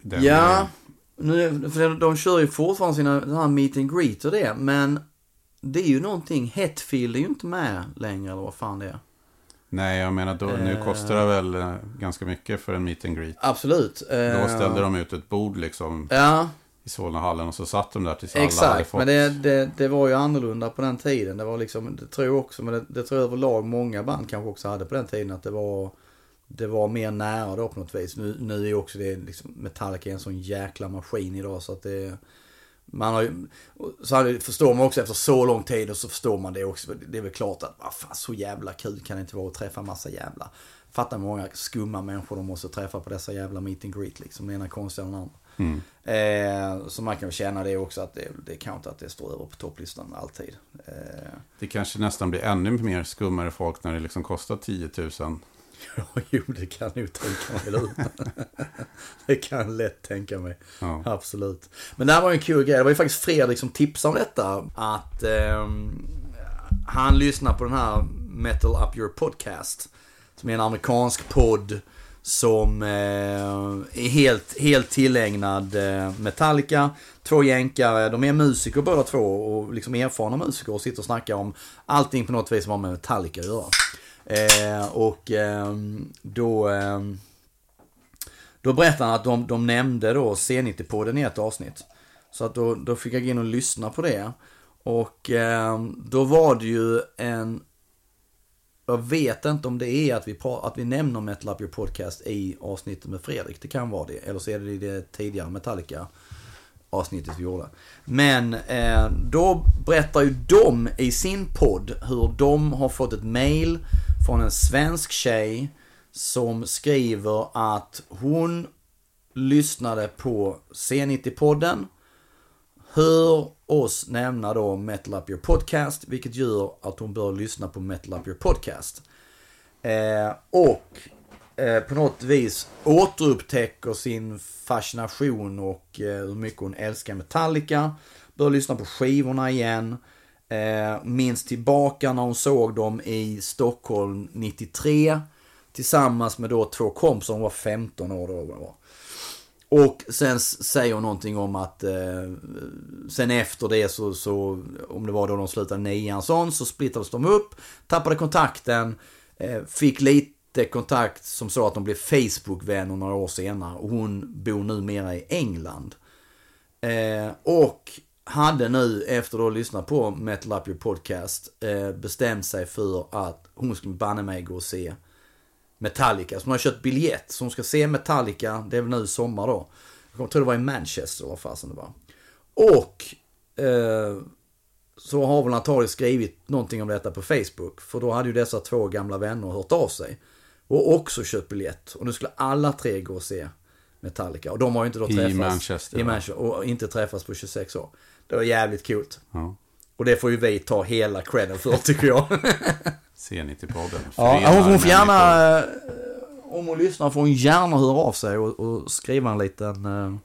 den
Ja, nu, för de kör ju fortfarande sina den här meet and greet och det, men det är ju någonting, Hetfield är ju inte med längre eller vad fan det är.
Nej, jag menar då, nu
Eh.
kostar det väl eh, ganska mycket för en meet and greet.
Absolut.
Då
Eh,
ställde de ut ett bord liksom
Ja,
i Solnahallen och så satt de där tills alla hade fått...
Men det, det, det var ju annorlunda på den tiden. Det var liksom, det tror jag också, men det, det tror jag överlag många band kanske också hade på den tiden. Att det var, det var mer nära då på något vis. Nu, nu är ju också det liksom, Metallica en sån jäkla maskin idag så att det man har ju, så förstår man också efter så lång tid och så förstår man det också. Det är väl klart att, vad fan så jävla kul kan det inte vara att träffa massa jävla. Fattar många skumma människor de måste träffa på dessa jävla meet and greet liksom. Den ena konstigare än den andra.
Mm.
Eh, så man kan känna det också att det, det kan inte att det står över på topplistan alltid. Eh,
Det kanske nästan blir ännu mer skummare folk när det liksom kostar 10 000.
ja, jo det kan jag nog tänka mig. Eller det kan jag lätt tänka mig.
Ja.
Absolut. Men det här var ju en kul grej. Det var ju faktiskt Fredrik som tipsade om detta. Att ehm, han lyssnar på den här Metal Up Your Podcast. Som är en amerikansk podd. Som eh, är helt, helt tillägnad eh, Metallica. Två jänkare, de är musiker båda två och liksom erfarna musiker och sitter och snackar om allting på något vis som har med Metallica att göra. Eh, och eh, då... eh, då berättade han att de, de nämnde då C90-podden i ett avsnitt. Så att då, då fick jag gå in och lyssna på det. Och eh, då var det ju en... Jag vet inte om det är att vi, pra- att vi nämner Metal Up Your Podcast i avsnittet med Fredrik. Det kan vara det. Eller så är det i det tidigare Metallica avsnittet vi gjorde. Men eh, då berättar ju de i sin podd hur de har fått ett mail från en svensk tjej som skriver att hon lyssnade på C90-podden, hör oss nämna då Metal Up Your Podcast, vilket gör att hon bör lyssna på Metal Up Your Podcast. Eh, och eh, på något vis återupptäcker sin fascination och eh, hur mycket hon älskar Metallica. Bör lyssna på skivorna igen. Eh, minns tillbaka när hon såg dem i Stockholm 93. Tillsammans med då två kompisar, hon var 15 år då. var. Och sen säger hon någonting om att eh, sen efter det så, så, om det var då de slutade nian sån, så splittrades de upp, tappade kontakten, eh, fick lite kontakt som så att de blev Facebook-vänner några år senare och hon bor numera i England. Eh, och hade nu efter att ha lyssnat på Metal Up Your Podcast eh, bestämt sig för att hon skulle banne mig gå och se Metallica. Så hon har köpt biljett. Så hon ska se Metallica, det är väl nu i sommar då. Jag tror det var i Manchester, vad fasen det var. Och eh, så har väl antagligen skrivit någonting om detta på Facebook. För då hade ju dessa två gamla vänner hört av sig. Och också köpt biljett. Och nu skulle alla tre gå och se Metallica. Och de har ju inte då
I
träffats.
Manchester,
I? Manchester. Och inte träffats på 26 år. Det var jävligt kul.
Ja.
Och det får ju vi ta hela credden för tycker jag.
C90-podden.
Ja, hon, får gärna, eh, om hon lyssnar får hon gärna höra av sig och, och skriva en liten, eh,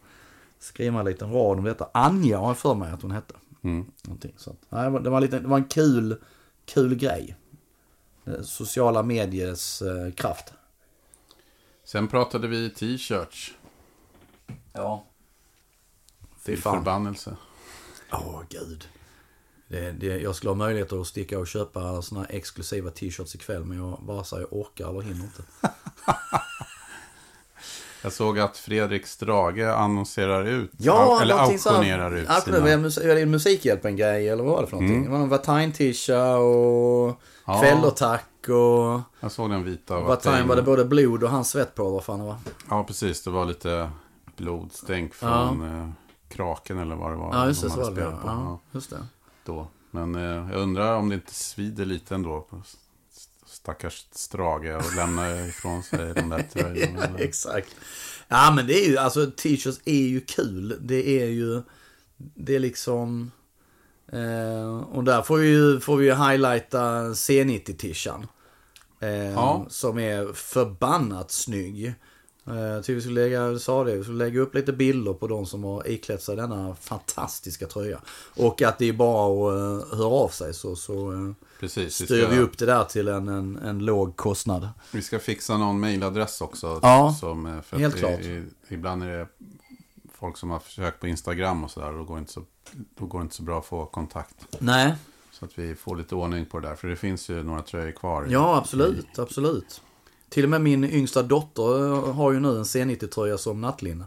skriva en liten rad om detta. Anja har jag för mig att hon hette.
Mm.
Någonting, så nej, det, var, det, var lite, det var en kul, kul grej. Eh, Sociala mediers eh, kraft.
Sen pratade vi t-shirts.
Ja. Fy
Till
fan.
förbannelse.
Åh gud. Det, det, jag skulle ha möjlighet att sticka och köpa såna exklusiva t-shirts ikväll men jag bara säger jag orkar eller hinner inte.
Jag såg att Fredrik Strage annonserar ut.
Ja,
eller auktionerar ut sina.
var det mus- var det Musikhjälpen-grej eller vad var det för någonting?
Mm.
Det var någon Vattine-tisha och
Ja.
kvällertack och...
Jag såg den vita. av
Vattine
Attain.
var det både blod och hans svett på vad fan det var.
Ja, precis. Det var lite blodstänk från eh, kraken eller vad det var.
Ja, just det.
de
Så var det.
på.
Ja,
Ja,
just det.
då. Men eh, jag undrar om det inte svider lite ändå. Stackars Strage och lämna ifrån sig de där tröjorna.
Exakt. Ja men det är ju, alltså t-shirts är ju kul. Det är ju, det är liksom... Eh, och där får vi ju, får vi ju highlighta C90-tishan. Eh,
Ja.
Som är förbannat snygg. Eh, jag tycker vi skulle lägga, sa det, vi skulle lägga upp lite bilder på de som har iklätt sig denna fantastiska tröja. Och att det är bara att uh, höra av sig så, så eh,
Precis,
styr vi
ska,
upp det där till en, en, en låg kostnad.
vi ska fixa någon mailadress också.
Ja,
som, eh, för
helt
att
klart.
det, är- ibland är det folk som har försökt på Instagram och sådär. Då går det inte så, då går det inte så bra att få kontakt.
Nej,
Så att vi får lite ordning på det där. För det finns ju några tröjor kvar.
Ja, absolut, absolut. Till och med min yngsta dotter har ju nu en C90-tröja som nattlinne.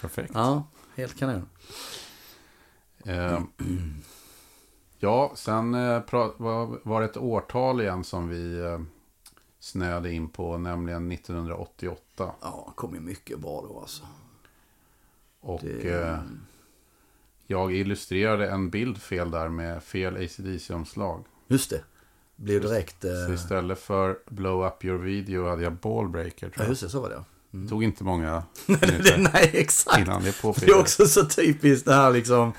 Perfekt.
Ja, helt kanon.
Eh, ja, sen eh, var, det ett årtal igen som vi eh, snöade in på, nämligen 1988.
Ja, kom ju mycket bra då alltså.
Och
Det-
eh, jag illustrerade en bild fel där med fel ACDC-omslag.
Just det. Blev direkt...
Så
Eh...
istället för blow up your video hade jag ballbreaker tror
Ja,
jag.
just det, så var det.
Det tog inte många minuter
nej, exakt.
innan det
Det är också så typiskt det här liksom.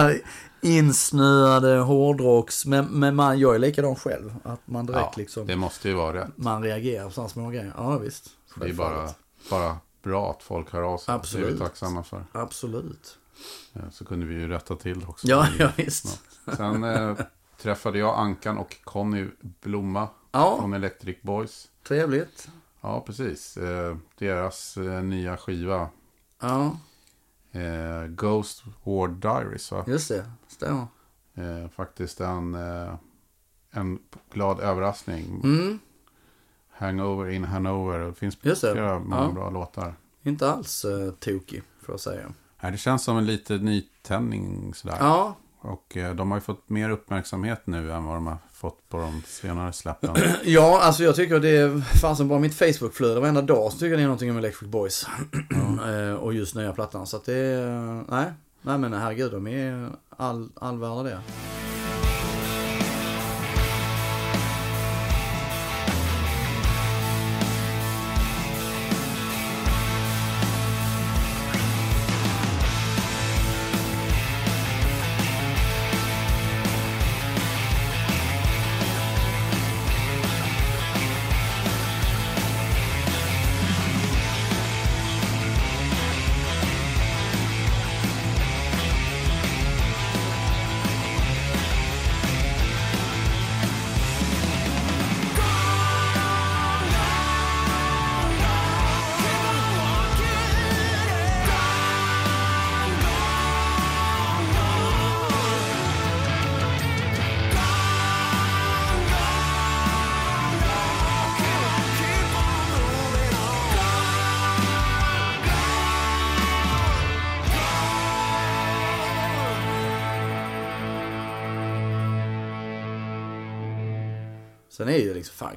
insnöade hårdrocks. Men, men man gör ju likadant själv. Att man direkt
Ja,
liksom.
det måste ju vara rätt.
Man reagerar på sådana små grejer. Ja, visst.
Det är bara, bara bra att folk hör av sig. Det är
Absolut.
vi tacksamma för.
Absolut.
Eh, Så kunde vi ju rätta till också.
Ja, ja visst.
Sen eh, träffade jag Ankan och Conny Blomma
Ja,
från Electric Boys.
trevligt.
Ja, precis. Eh, deras eh, nya skiva
Ja,
eh, Ghost War Diaries. Va?
just det. Stämmer.
Eh, faktiskt en, eh, en glad överraskning.
Mm,
Hangover in Hanover. Det finns
Just det.
flera många
Ja.
bra låtar.
inte alls uh, tokig, får jag säga.
Nej, det känns som en lite nytändning sådär.
Ja,
Och eh, de har ju fått mer uppmärksamhet nu än vad de har fått på de senare släppen.
ja, alltså jag tycker det fanns bara mitt Facebook-flöde varenda dag så tycker jag det är någonting om Electric Boys. Eh, och just nya plattan. Så att det är, nej. Nej men herregud, de är all, all värda det.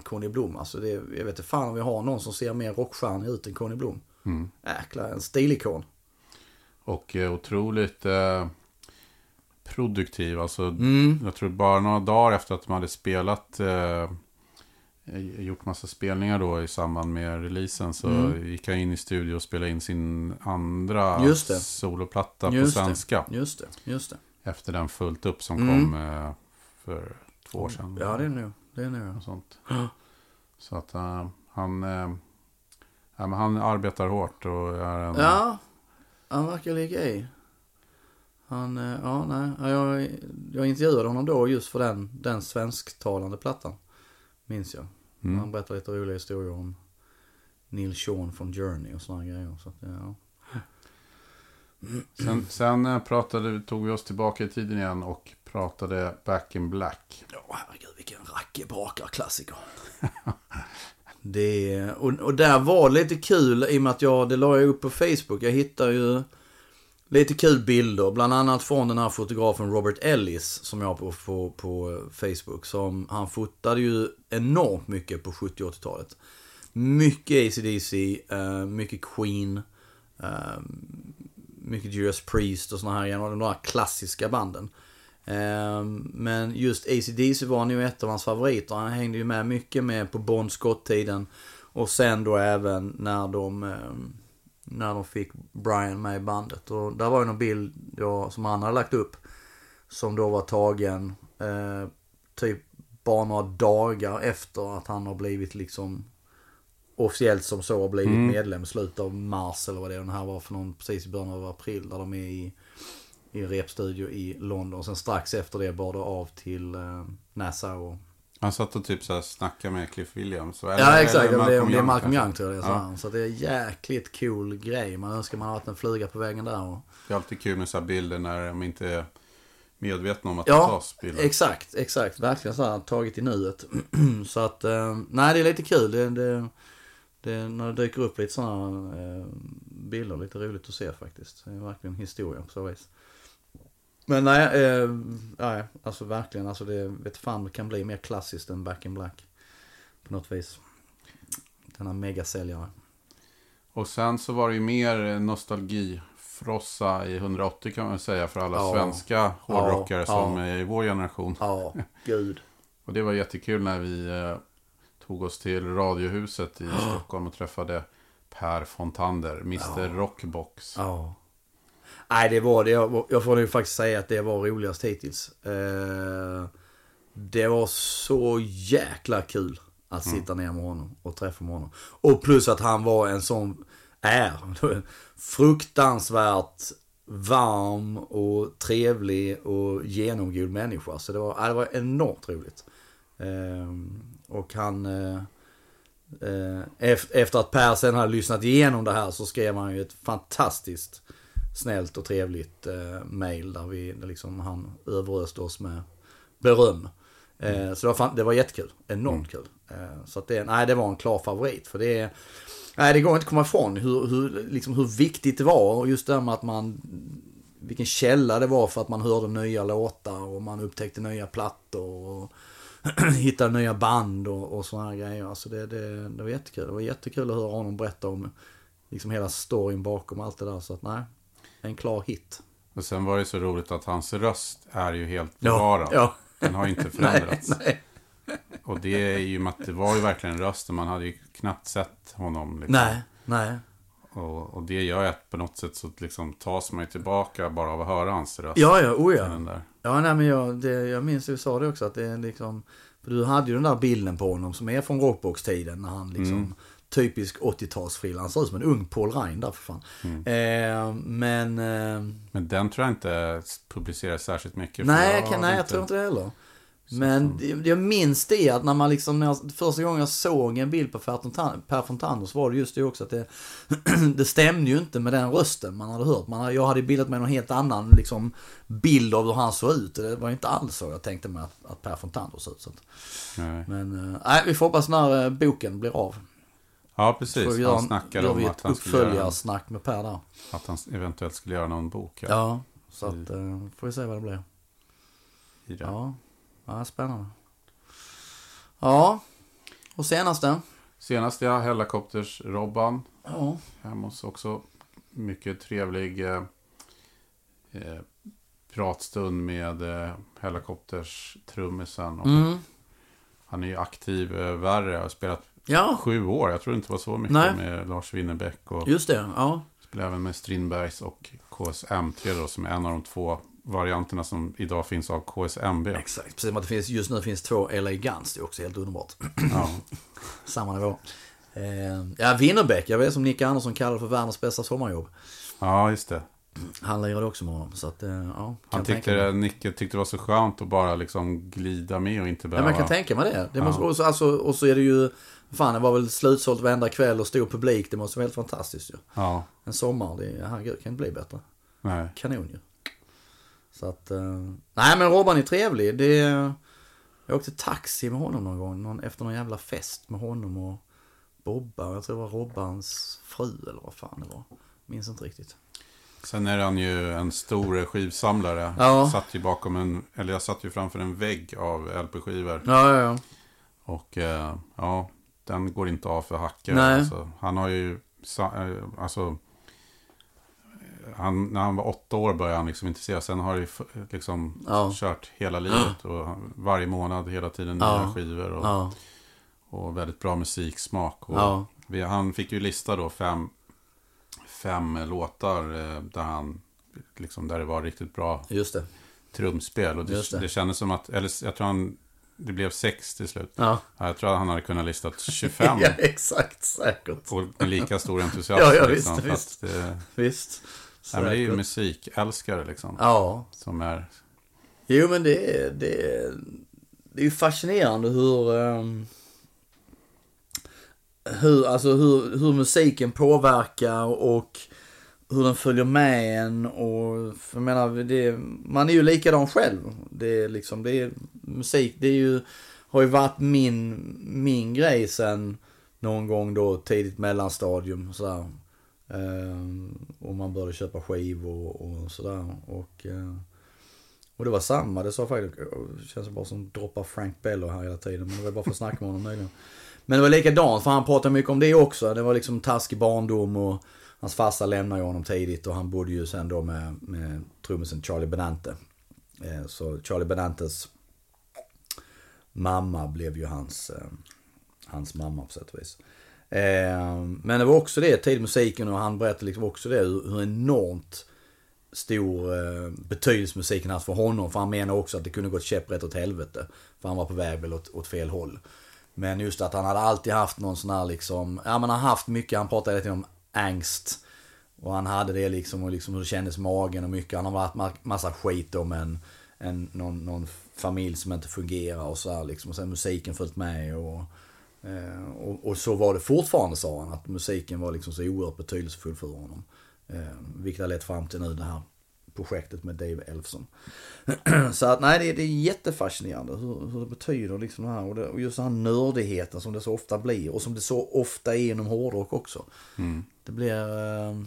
Conny Blom, alltså det, jag vet inte fan om vi har någon som ser mer rockstjärnig ut än Conny Blom.
Mm.
Jäklar, en stilikon.
Och eh, otroligt eh, produktiv. Alltså,
Mm.
Jag tror bara några dagar efter att de hade spelat, eh, gjort massa spelningar då i samband med releasen så
Mm.
gick han in i studio och spelade in sin andra
Just det.
soloplatta
Just
på
det.
svenska.
Just det, just det.
Efter den fullt upp som
Mm.
kom eh, för två år sedan.
Ja, det är nu. Det nu.
och sånt. Så att eh, han, eh, ja, men han arbetar hårt och är en...
Ja, han verkar ligga i. Han, eh, ja nej, Ja, jag, jag intervjuade honom då just för den, den svensktalande plattan. Minns jag.
Mm.
Han berättade lite roliga historier om Neil Sean från Journey och sådana grejer. Så att, ja.
Sen, sen eh, pratade, tog vi oss tillbaka i tiden igen och pratade Back in Black.
Ja, herregud vilken rackebrakarklassiker. det, och, och där var lite kul i och med att jag, det la jag upp på Facebook. Jag hittade ju lite kul bilder. Bland annat från den här fotografen Robert Ellis som jag har på, på, på Facebook. Som, han fotade ju enormt mycket på 70 och 80-talet. Mycket ACDC, eh, mycket Queen. Mycket Judas Priest och såna här, de här klassiska banden. Ehm, men just AC/DC var nog ett av hans favoriter. Han hängde ju med mycket med på Bond Scott-tiden. Och sen då även när de, ehm, när de fick Brian med i bandet. Och där var ju någon bild då, som han hade lagt upp. Som då var tagen eh, typ bara några dagar efter att han har blivit liksom officiellt som så har blivit medlem i slutet av mars eller vad det är. Den här var för någon precis i början av april där de är i, i en repstudio i London. Sen strax efter det bar det av till eh, NASA och...
Han satt och typ så här snackade med Cliff Williams. Eller,
Ja exakt,
eller
det är, det är Malcolm. Young tror jag det är.
Ja.
Så, så det är jäkligt cool grej. Man önskar man hade haft en fluga på väggen där. Och...
Det är alltid kul med så här bilder när de inte är medvetna om att
Ja,
det tas bilder.
Exakt, exakt. Verkligen så här tagit i nuet. så att, eh, nej det är lite kul. Det, det, det, när det dyker upp lite sådana eh, bilder, lite roligt att se faktiskt. Det är verkligen historia på så vis. Men nej, eh, nej alltså verkligen, alltså det vet fan det kan bli mer klassiskt än Back in Black. På något vis. Denna megasäljare.
Och sen så var det ju mer nostalgifrossa i 180 kan man säga för alla
Ja.
svenska hårdrockare
Ja,
som
ja.
är i vår generation.
Ja, gud.
Och det var jättekul när vi eh, tog oss till Radiohuset i Stockholm och träffade Per Fontander, Mr Rockbox.
Ja. Nej, det var det. Jag, jag får nu faktiskt säga att det var roligast hittills. Eh, det var så jäkla kul att sitta ner med honom och träffa med honom. Och plus att han var en sån, är, fruktansvärt varm och trevlig och genomgod människa. Så det var, det var enormt roligt. Och han... Eh, Eh, ef- Efter att Per sen hade lyssnat igenom det här så skrev han ju ett fantastiskt snällt och trevligt eh, mail där vi liksom han överöste oss med beröm. Eh, så det var, det var jättekul. Enormt kul. Eh, så att det, nej, det var en klar favorit. För det är, nej, det går inte att komma ifrån hur, hur, liksom hur viktigt det var. Och just det här med att man, vilken källa det var för att man hörde nya låtar och man upptäckte nya plattor. Och, hitta nya band och, och sådana grejer. Alltså det, det, det var jättekul. Det var jättekul att höra honom berätta om liksom hela storyn bakom allt det där. Så att nej, en klar hit.
Och sen var det så roligt att hans röst är ju helt bevarad.
ja.
Den har ju inte
Nej,
förändrats.
nej,
Och det är ju med att det var ju verkligen rösten. Man hade ju knappt sett honom. Liksom.
nej, nej.
Och, och det gör ju att på något sätt så liksom tas man ju tillbaka bara av att höra hans röst.
Ja, ja, oh ja.
Den där.
Ja, nej men jag, det, jag minns du sa det också att det är liksom... För du hade ju den där bilden på honom som är från Rockbox-tiden när han liksom...
Mm.
Typisk 80-talsfrilla. Han ser ut som en ung Paul Rein där för fan.
Mm.
Eh, men... Eh,
Men den tror jag inte publiceras särskilt mycket.
Nej, jag, kan, nej, jag tror inte det heller. Men det- jag minns det att när man liksom, när jag, första gången jag såg en bild på Per Fontan- Per Fontander så var det just det också att det, det stämde ju inte med den rösten man hade hört. Man, jag hade bildat med någon helt annan liksom, bild av hur han såg ut. Det var inte alls så jag tänkte mig att, att Per Fontander såg ut. Så
Nej.
men eh, nej, vi får hoppas när eh, boken blir av.
Ja, precis. Han snackade om att
ett
han, skulle göra,
uppföljarsnack med Per där.
att han eventuellt skulle göra någon bok. Ja.
Ja, så att eh, får vi se vad det blir.
i.
Ja, ja spännande. Ja, och senaste?
Senast ja, Hellacopters Robban.
Ja.
Hemma hos också. Mycket trevlig eh, eh, pratstund med eh, Hellacopters trummisen. Och
Mm.
Han är ju aktiv eh, värre. Har spelat
Ja,
sju år. Jag tror inte det var så mycket
Nej.
med Lars Winnerbäck. Och
just det. Ja.
spelar även med Strindbergs och KSM3 då, som är en av de två varianterna som idag finns av KSMB.
Exakt. Precis som att det finns, just nu finns två LA Guns. Det är också helt underbart.
Ja.
Samma nivå. Eh, ja, Winnerbäck. Jag vet som Nick Andersson kallar för världens bästa sommarjobb.
ja, just det.
Han lirade också med honom. Så att, eh, ja.
Han tyckte det, Nicke tyckte det var så skönt att bara liksom glida med och inte
Ja,
behöva...
man kan tänka mig det. det
Ja.
måste, och, så, alltså, och så är det ju, fan det var väl slutsålt varenda kväll och stor publik. Det måste vara helt fantastiskt ju.
Ja,
En sommar, det herregud, kan det bli bättre?
nej.
Kanon ju. Så att, eh, nej men Robban är trevlig. Det, jag åkte taxi med honom någon gång, någon, efter någon jävla fest med honom och Bobba. Jag tror det var Robbans fru eller vad fan det var. Minns inte riktigt.
Sen är han ju en stor skivsamlare.
Ja.
Satt ju bakom en, eller jag satt ju framför en vägg av LP-skivor.
Ja, ja, ja.
Och eh, ja, den går inte av för hackor. Alltså, han har ju, eh, alltså, han, när han var åtta år började han liksom intressera. Sen har det liksom
Ja.
kört hela livet. Och varje månad hela tiden nya
Ja.
skivor. Och,
Ja,
och väldigt bra musiksmak. Och vi, han fick ju lista då fem, fem låtar eh, där han liksom där det var riktigt bra
just det.
trumspel. Och
Just
det,
det.
det. kändes som att, eller jag tror han, det blev sex till slut.
Ja,
Ja, Jag tror att han hade kunnat listat 25.
ja exakt, säkert.
Och med lika stor entusiasm.
Ja, ja,
liksom,
visst,
för
visst.
Att, eh,
Visst.
Nej, men det är ju musikälskare liksom.
Ja,
Som är,
Jo men det är, det är, det är ju fascinerande hur, ehm, hur, alltså hur, hur musiken påverkar och hur den följer med en och för jag menar, det, man är ju likadan själv. Det är liksom, det är musik, det är ju, har ju varit min, min grej sen någon gång då tidigt mellanstadium sådär. Ehm, Ehm, och man började köpa skivor och sådär. Och, eh, och det var samma, det sa faktiskt, eh, det känns bara som droppar Frank Bello här hela tiden. Men det var bara för att snacka med honom nyligen. Men det var likadant, för han pratade mycket om det också. Det var liksom taskig barndom och hans farsa lämnade ju honom tidigt och han bodde ju sen då med, med trummisen Charlie Benante. Eh, Så Charlie Benantes mamma blev ju hans, eh, hans mamma på sätt och vis. Eh, Men det var också det, tid musiken och han berättade liksom också det, hur hur enormt stor eh, betydelse musiken haft för honom. För han menar också att det kunde gått käpprätt åt helvete. För han var på väg väl åt, åt fel håll. Men just att han hade alltid haft någon sån här liksom, ja men han har haft mycket, han pratade lite om angst. Och han hade det liksom och liksom hur det kändes i magen och mycket. Han har varit massa skit om en, en någon, någon familj som inte fungerar och så här liksom. Och sen musiken följt med och, och, och så var det fortfarande sa han. Att musiken var liksom så oerhört betydelsefull för honom. Eh, vilket har lett fram till nu det här projektet med Dave Elfson. så att nej, det, det är jättefascinerande hur, hur det betyder liksom det här. Och, det, och just den här nördigheten som det så ofta blir. Och som det så ofta är inom hårdrock också. Det blir... Eh,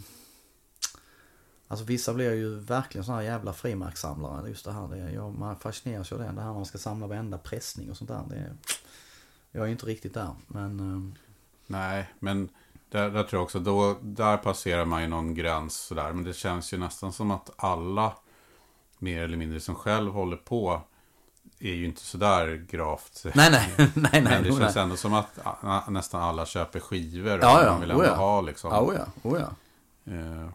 alltså vissa blir ju verkligen sådana här jävla frimärkssamlare. Just det här, det, ja, man fascineras ju av det. Det här man ska samla varenda pressning och sånt där. Det, är- jag är inte riktigt där, men... Eh,
nej, men där, där tror jag också, då, där passerar man ju någon gräns sådär. Men det känns ju nästan som att alla, mer eller mindre som själv håller på, är ju inte sådär gravt.
nej, nej, nej, nej.
Men det
nej.
känns ändå som att nästan alla köper skivor.
Ja,
och
ja,
Man vill
oh
ändå
ja.
ha liksom.
Ja, oh ja, oh ja.
Eh,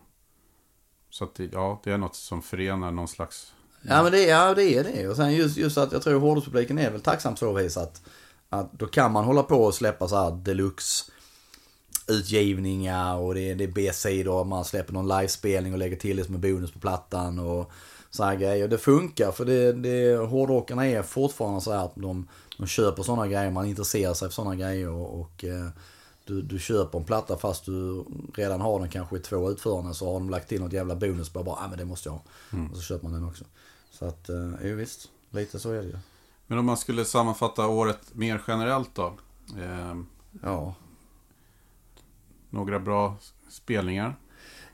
Så att det, ja, det är något som förenar någon slags...
Ja men det, ja, det är det. Och sen just, just att jag tror hårdrockspubliken är väl tacksam så vis att, att då kan man hålla på och släppa så här deluxe utgivningar och det det är B-sidor man släpper någon livespelning och lägger till det som en bonus på plattan och så här grejer. Det funkar för det, det, hårdrockarna är fortfarande så här att de, de köper sådana grejer, man intresserar sig för sådana grejer och, och eh, du, du köper en platta fast du redan har den kanske i två utföranden så har de lagt till något jävla bonus på bara, ah, men det måste jag ha. Och så köper man den också. Så att, eh, jo visst, lite så är det ju.
Men om man skulle sammanfatta året mer generellt då? Eh,
Ja.
några bra spelningar?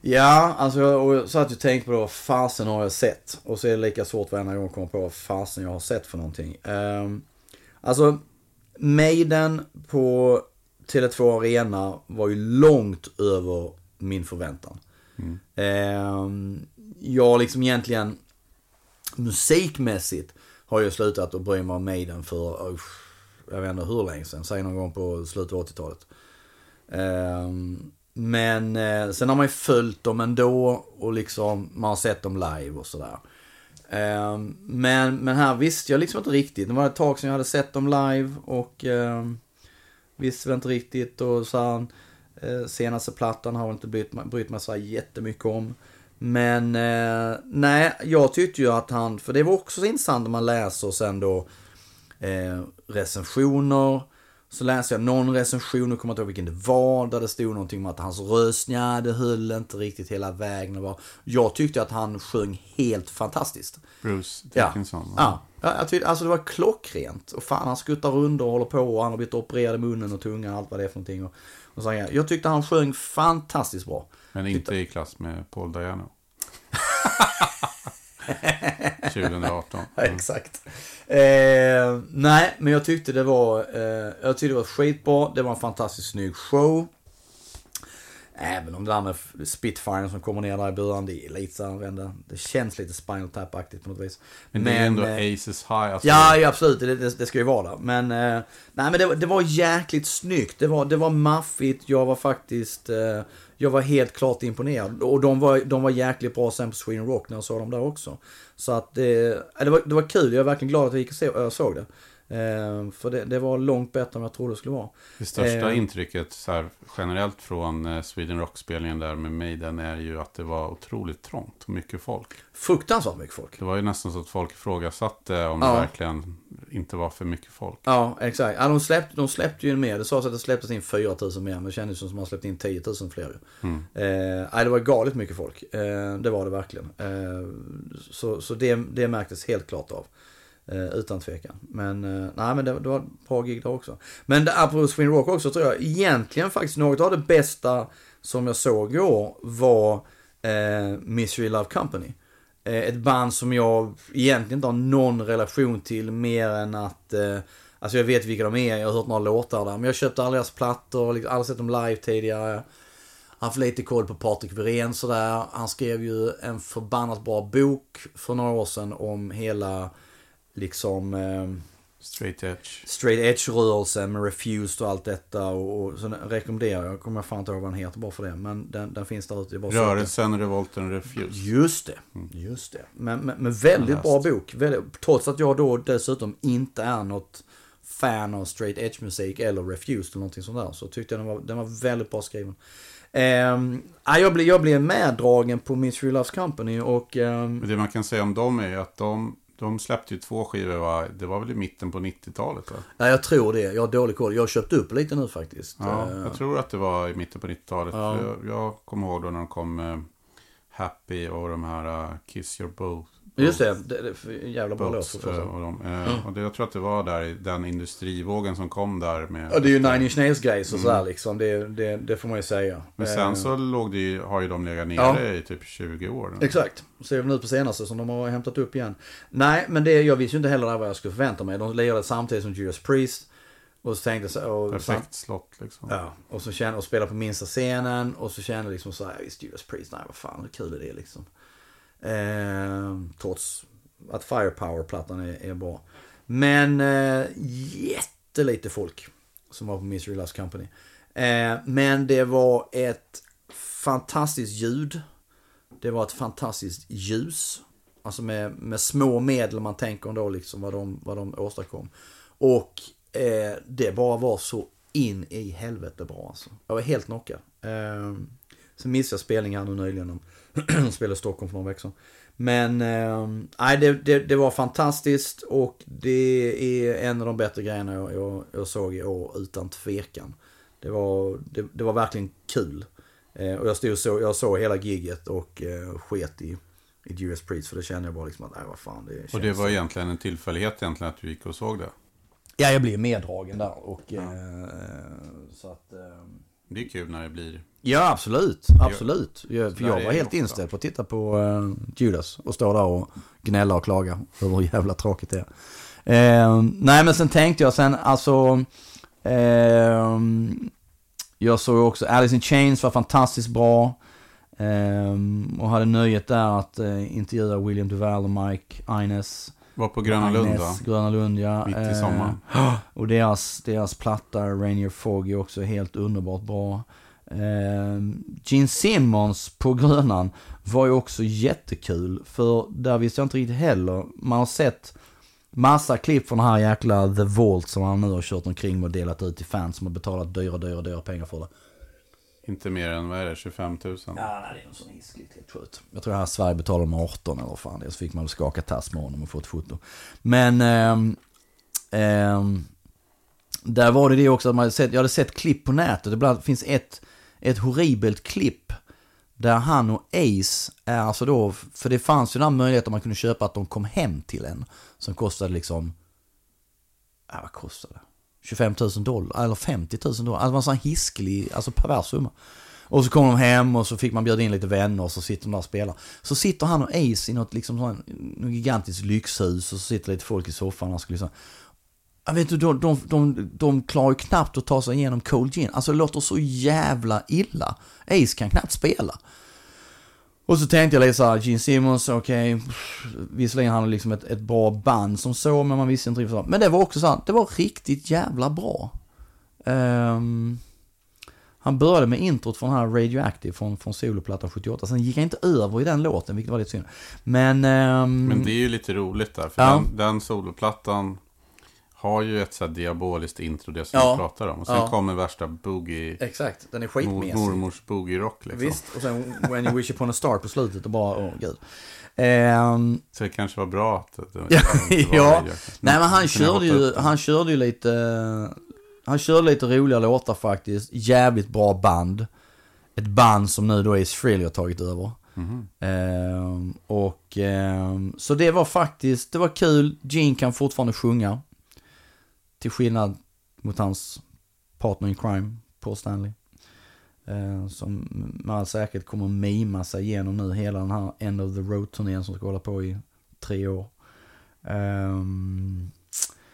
Ja, alltså jag jag satt och tänkte på då, vad fasen har jag sett? Och så är det lika svårt varenda gång att komma på vad fasen jag har sett för någonting. Um, alltså, Maiden på Tele2 Arena var ju långt över min förväntan. Ehm, jag liksom egentligen musikmässigt har ju slutat att bry mig om Maiden för, uh, jag vet inte hur länge sedan, säg någon gång på slutet av 80-talet. Um, ehm, men eh, sen har man ju följt dem ändå och liksom man har sett dem live och sådär. Ehm, men, men här visste jag liksom inte riktigt. Det var ett tag sedan jag hade sett dem live och ehm, visste väl inte riktigt och så här, eh, senaste plattan har jag inte brytt, mig- brytt mig så här jättemycket om. Men eh, nej, jag tyckte ju att han, för det var också så intressant när man läser sen då eh, recensioner. Så läste jag någon recension, nu kommer jag inte ihåg vilken det var, där det stod någonting om att hans röst, ja, det höll inte riktigt hela vägen. Var- Jag tyckte att han sjöng helt fantastiskt.
Bruce. Dickinson?
Ja, ja jag tyckte, alltså det var klockrent. Och fan, han skuttar runt och håller på och han har blivit opererad i munnen och tungan och allt vad det är för någonting. Och, och så, här. jag tyckte han sjöng fantastiskt bra.
Men inte i klass med Paul Dayano? 2018.
Ja, exakt. Eh, nej, men jag tyckte det var, eh, jag tyckte det var skitbra. Det var en fantastiskt snygg show. Även om det där med Spitfire som kommer ner där i början, det är lite så här, det, känns lite Spinal Tap-aktigt på något vis.
Men, det är ändå
eh,
Aces High. Alltså,
Ja, ja absolut. Det, det, det ska ju vara där. Men, eh, nej, men det, det var jäkligt snyggt. Det var, det var maffigt. Jag var faktiskt... Eh, jag var helt klart imponerad. Och de var, de var jäkligt bra sen på Sweden Rock när jag såg dem där också. Så att det, eh, det, var, det var kul. Jag är verkligen glad att jag gick och såg det. Eh, för det, det var långt bättre än jag trodde det skulle vara.
Det största
Eh.
intrycket så här, generellt från eh, Sweden Rock-spelningen där med Maiden är ju att det var otroligt trångt och mycket folk.
Fruktansvärt mycket folk.
Det var ju nästan så att folk ifrågasatte om
Ja.
det verkligen inte var för mycket folk.
Ja, exakt. Ja, de, släppte, de släppte ju mer. Det sades att det släpptes in 4 000 mer, men det kändes som att man släppte in 10 000 fler.
Mm.
Eh, det var galet mycket folk. Eh, det var det verkligen. Eh, så så det, det märktes helt klart av. Eh, utan tvekan. Men, eh, nej, men det, det var ett bra gig där också. Men det, apropå Sweden Rock också tror jag egentligen faktiskt något av det bästa som jag såg i år var eh, Misery Love Company. Eh, ett band som jag egentligen inte har någon relation till mer än att eh, Alltså jag vet vilka de är, jag har hört några låtar där. Men jag köpte alla deras plattor, liksom, aldrig sett dem live tidigare. Haft lite koll på Patrik Wirén sådär. Han skrev ju en förbannat bra bok för några år sedan om hela liksom eh,
Straight edge.
straight edge-rörelsen med Refused och allt detta. Och, och så rekommenderar jag, jag kommer fan inte ihåg vad den heter bara för det. Men den, den finns där ute.
Rörelsen, revolten, refuse.
Just det, just det. Men, men, men väldigt bra bok. Väldigt, trots att jag då dessutom inte är något fan av straight edge musik eller refused eller någonting sånt där. Så tyckte jag den var, den var väldigt bra skriven. Ja, jag, blev, jag blev meddragen på Misery Loves Company och...
Men det man kan säga om dem är att de, de släppte ju två skivor, va? det var väl i mitten på 90-talet va?
ja, jag tror det. Jag har dålig koll. Jag har köpt upp lite nu faktiskt.
Ja,
Ehm,
jag tror att det var i mitten på 90-talet.
Ja.
Jag, jag kommer ihåg då när de kom eh, Happy och de här eh, Kiss Your Boat.
Just det, det, jävla bra låt. Jag
eh, och de, eh, och det, jag tror att det var där den industrivågen som kom där med...
Ja, det är ju Nine Inch Nails grejs och sådär liksom. Det, det, det får man ju säga.
Mm. Men
Ehm,
sen så låg det ju, har ju de legat nere
Ja.
i typ 20 år.
Exakt. Ser vi nu på senaste som de har hämtat upp igen. Nej, men det, jag visste ju inte heller där vad jag skulle förvänta mig. De lirade samtidigt som Judas Priest. Och så tänkte jag och,
Perfekt slott liksom.
Ja, och så kände och spela på minsta scenen. Och så kände jag liksom så här, visst Judas Priest, nej vad fan hur kul är det liksom. Eh, trots att Firepower-plattan är, är bra. Men eh, jättelite folk som var på Misery Last Company. Eh, men det var ett fantastiskt ljud. Det var ett fantastiskt ljus. Alltså med, med små medel man tänker ändå liksom vad de, vad de åstadkom. Och eh, det bara var så in i helvete bra alltså. Jag var helt knockad. Eh, sen missade jag spelningen här nu nyligen. De spelade i Stockholm för några veckor sedan. Men eh, nej, det, det, det var fantastiskt och det är en av de bättre grejerna jag, jag, jag såg i år utan tvekan. Det var, det, det var verkligen kul. Eh, och jag, stod så, jag såg hela gigget och eh, sket i, i Judas Priest för det kände jag bara liksom att, nej vad fan det känns
Och det var egentligen en tillfällighet egentligen att du gick och såg det.
Ja, jag blev meddragen där och eh, så att...
Det är kul när det blir...
ja, absolut. Absolut. Jag, för jag var helt inställd på att titta på eh, Judas och stå där och gnälla och klaga över hur jävla tråkigt det är. Eh, nej, men sen tänkte jag sen, alltså... Eh, jag såg också Alice in Chains var fantastiskt bra. Eh, och hade nöjet där att eh, intervjua William Duval och Mike Ines.
Var på Gröna Lund va?
Gröna Lund, ja.
Mitt i
Eh,
sommaren.
Och deras, deras platta Rainier Fog är också helt underbart bra. Eh, Gene Simmons på Grönan var ju också jättekul. För där visste jag inte riktigt heller. Man har sett massa klipp från den här jäkla The Vault som han nu har kört omkring och delat ut till fans som har betalat dyra, dyra, dyra pengar för det.
Inte mer än, vad är det, 25 000?
Ja, nej, det är en sån hiskligt helt sjukt. Jag tror i Sverige betalade de 18 eller vad fan det är. Så fick man väl skaka tass med honom och få ett foto. Men... ehm, ehm, där var det det också att man sett, jag hade sett klipp på nätet. Ibland finns ett, ett horribelt klipp. Där han och Ace är alltså då, för det fanns ju den här möjligheten man kunde köpa att de kom hem till en. Som kostade liksom, ja vad kostade det? 25 000 dollar, eller 50 000 dollar. Alltså en sån här hiskelig, alltså pervers summa. Och så kom de hem och så fick man bjuda in lite vänner och så sitter de där och spelar. Så sitter han och Ace i något, liksom sån, något gigantiskt lyxhus och så sitter lite folk i soffan och han skulle liksom... Jag vet du, de, de, de, de klarar ju knappt att ta sig igenom Cold Gin. Alltså det låter så jävla illa. Ace kan knappt spela. Och så tänkte jag lite såhär, Gene Simmons, okej, okay, visserligen han liksom ett, ett bra band som så, men man visste inte riktigt vad. Men det var också så här, det var riktigt jävla bra. Ehm, han började med introt från den här Radioactive från, från soloplattan 78. Sen gick han inte över i den låten, vilket var lite synd. Men... ehm,
Men det är ju lite roligt där, för
Ja.
den, den soloplattan har ju ett så här diaboliskt intro, det som
Ja.
vi pratar om. Och sen
Ja.
kommer värsta boogie,
Exakt, den är
mor,
skitmesig.
mormors boogie-rock liksom.
Visst, och sen When You Wish Upon a Star på slutet och bara, åh gud. Ehm,
Så det kanske var bra att det, det var
ja.
radioaktivt.
Nej men han körde ju, han körde ju lite, han körde lite roliga låtar faktiskt. Jävligt bra band. Ett band som nu då Ace Frehley har tagit över.
Mhm.
Ehm, och ehm, så det var faktiskt, det var kul. Gene kan fortfarande sjunga. Till skillnad mot hans partner in crime, Paul Stanley. Eh, som med all säkerhet kommer mima sig igenom nu hela den här End of the Road-turnén som ska hålla på i tre år. Ehm,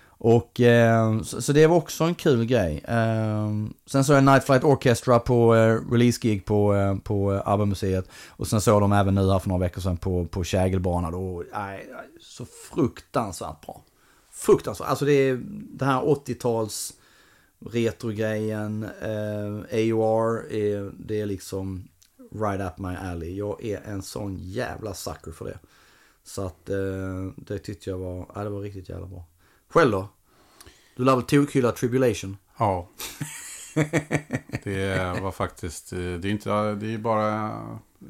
och ehm, så, så det var också en kul grej. Ehm, sen såg jag Night Flight Orchestra på uh, release-gig på, uh, på ABBA-museet. Och sen såg de även nu här för några veckor sedan på, på då. Och, så fruktansvärt bra. Fruktansvärt. Alltså det är det här 80-tals retrogrejen. Uh, AOR, är, det är liksom right up my alley. Jag är en sån jävla sucker för det. Så att eh, det tyckte jag var, ja, det var riktigt jävla bra. Själv då? Du lär väl tokhylla Tribulation?
Ja. Det var faktiskt, eh, det är inte, det är bara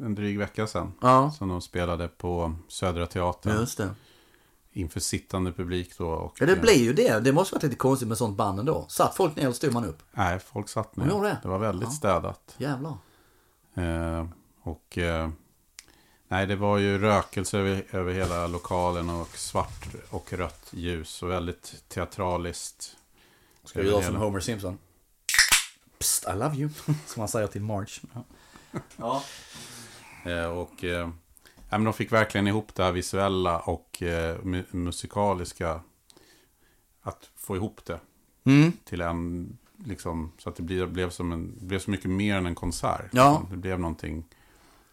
en dryg vecka sedan.
Ja.
Som de spelade på Södra Teatern.
Just det.
Inför sittande publik då. Och,
Ja det blir ju det. Det måste varit lite konstigt med sånt band ändå. Satt folk ner eller stod man upp?
Nej, folk satt
De
ner.
det?
Det var väldigt
Ja.
städat.
Jävlar.
Eh, och eh, nej, det var ju rökelse över, över hela lokalen och svart och rött ljus och väldigt teatraliskt.
Ska vi göra som Homer Simpson? Psst, I love you. Som han säger till Marge. Ja. ja.
Eh, och eh, ja, men de fick verkligen ihop det här visuella och eh, mu- musikaliska. Att få ihop det
Mm.
till en, liksom, så att det blev, blev, som en, blev så mycket mer än en konsert.
Ja.
Liksom. Det blev någonting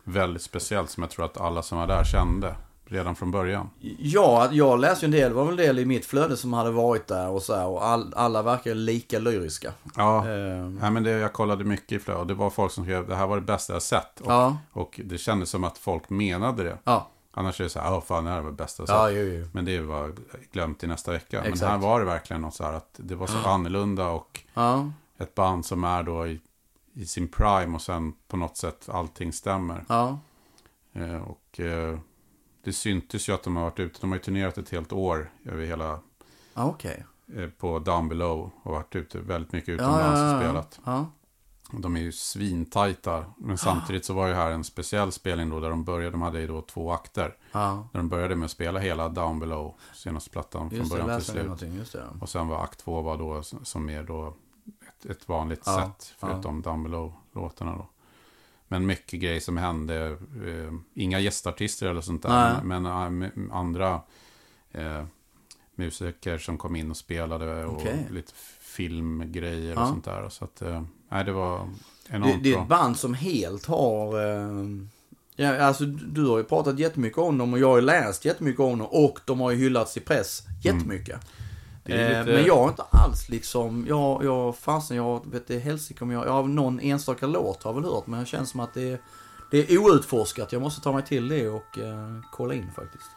väldigt speciellt som jag tror att alla som var där kände redan från början.
Ja, jag läste ju en del. Det var väl en del i mitt flöde som hade varit där och så här. Och all, alla verkar lika lyriska.
Ja,
Eh,
Nej, men det, jag kollade mycket i flödet och det var folk som skrev det här var det bästa jag sett. Och,
ja.
och det kändes som att folk menade det.
Ja.
Annars är det så här, åh fan det här var det bästa jag sett.
Ja, jo, jo.
Men det var glömt till nästa vecka.
Exakt.
Men här var det verkligen något så här att det var så annorlunda och
Ja.
ett band som är då i, i sin prime och sen på något sätt allting stämmer.
Ja.
Eh, och eh, det syntes ju att de har varit ute. De har ju turnerat ett helt år över hela,
Ja, okej.
eh, på Down Below och varit ute väldigt mycket
Ja,
utomlands
ja,
och
ja,
spelat.
ja.
De är ju svintajta. Men samtidigt så var ju här en speciell spelning då där de började. De hade ju då två akter.
Ja.
Där de började med att spela hela Down Below, senaste plattan, från
Just det,
början till slut.
det.
Och sen var akt två var då som mer då ett, ett vanligt
Ja,
sätt. Förutom Down Below-låtarna då. Men mycket grejer som hände. Eh, inga gästartister eller sånt där.
Nej.
Men, men m- andra eh, musiker som kom in och spelade. Och
Okej.
lite filmgrejer
Ja.
och sånt där. Så att, eh, nej det var
Det,
enormt
det är
bra.
ett band som helt har... Eh, ja, alltså, du har ju pratat jättemycket om dem och jag har ju läst jättemycket om dem. Och de har ju hyllats i press jättemycket.
Mm.
Eh,
lite-
Men jag har inte alls liksom, jag, jag fasen, jag vet det helsike om jag, jag har någon enstaka låt har jag väl hört. Men det känns som att det är, det är outforskat. Jag måste ta mig till det och eh, kolla in faktiskt.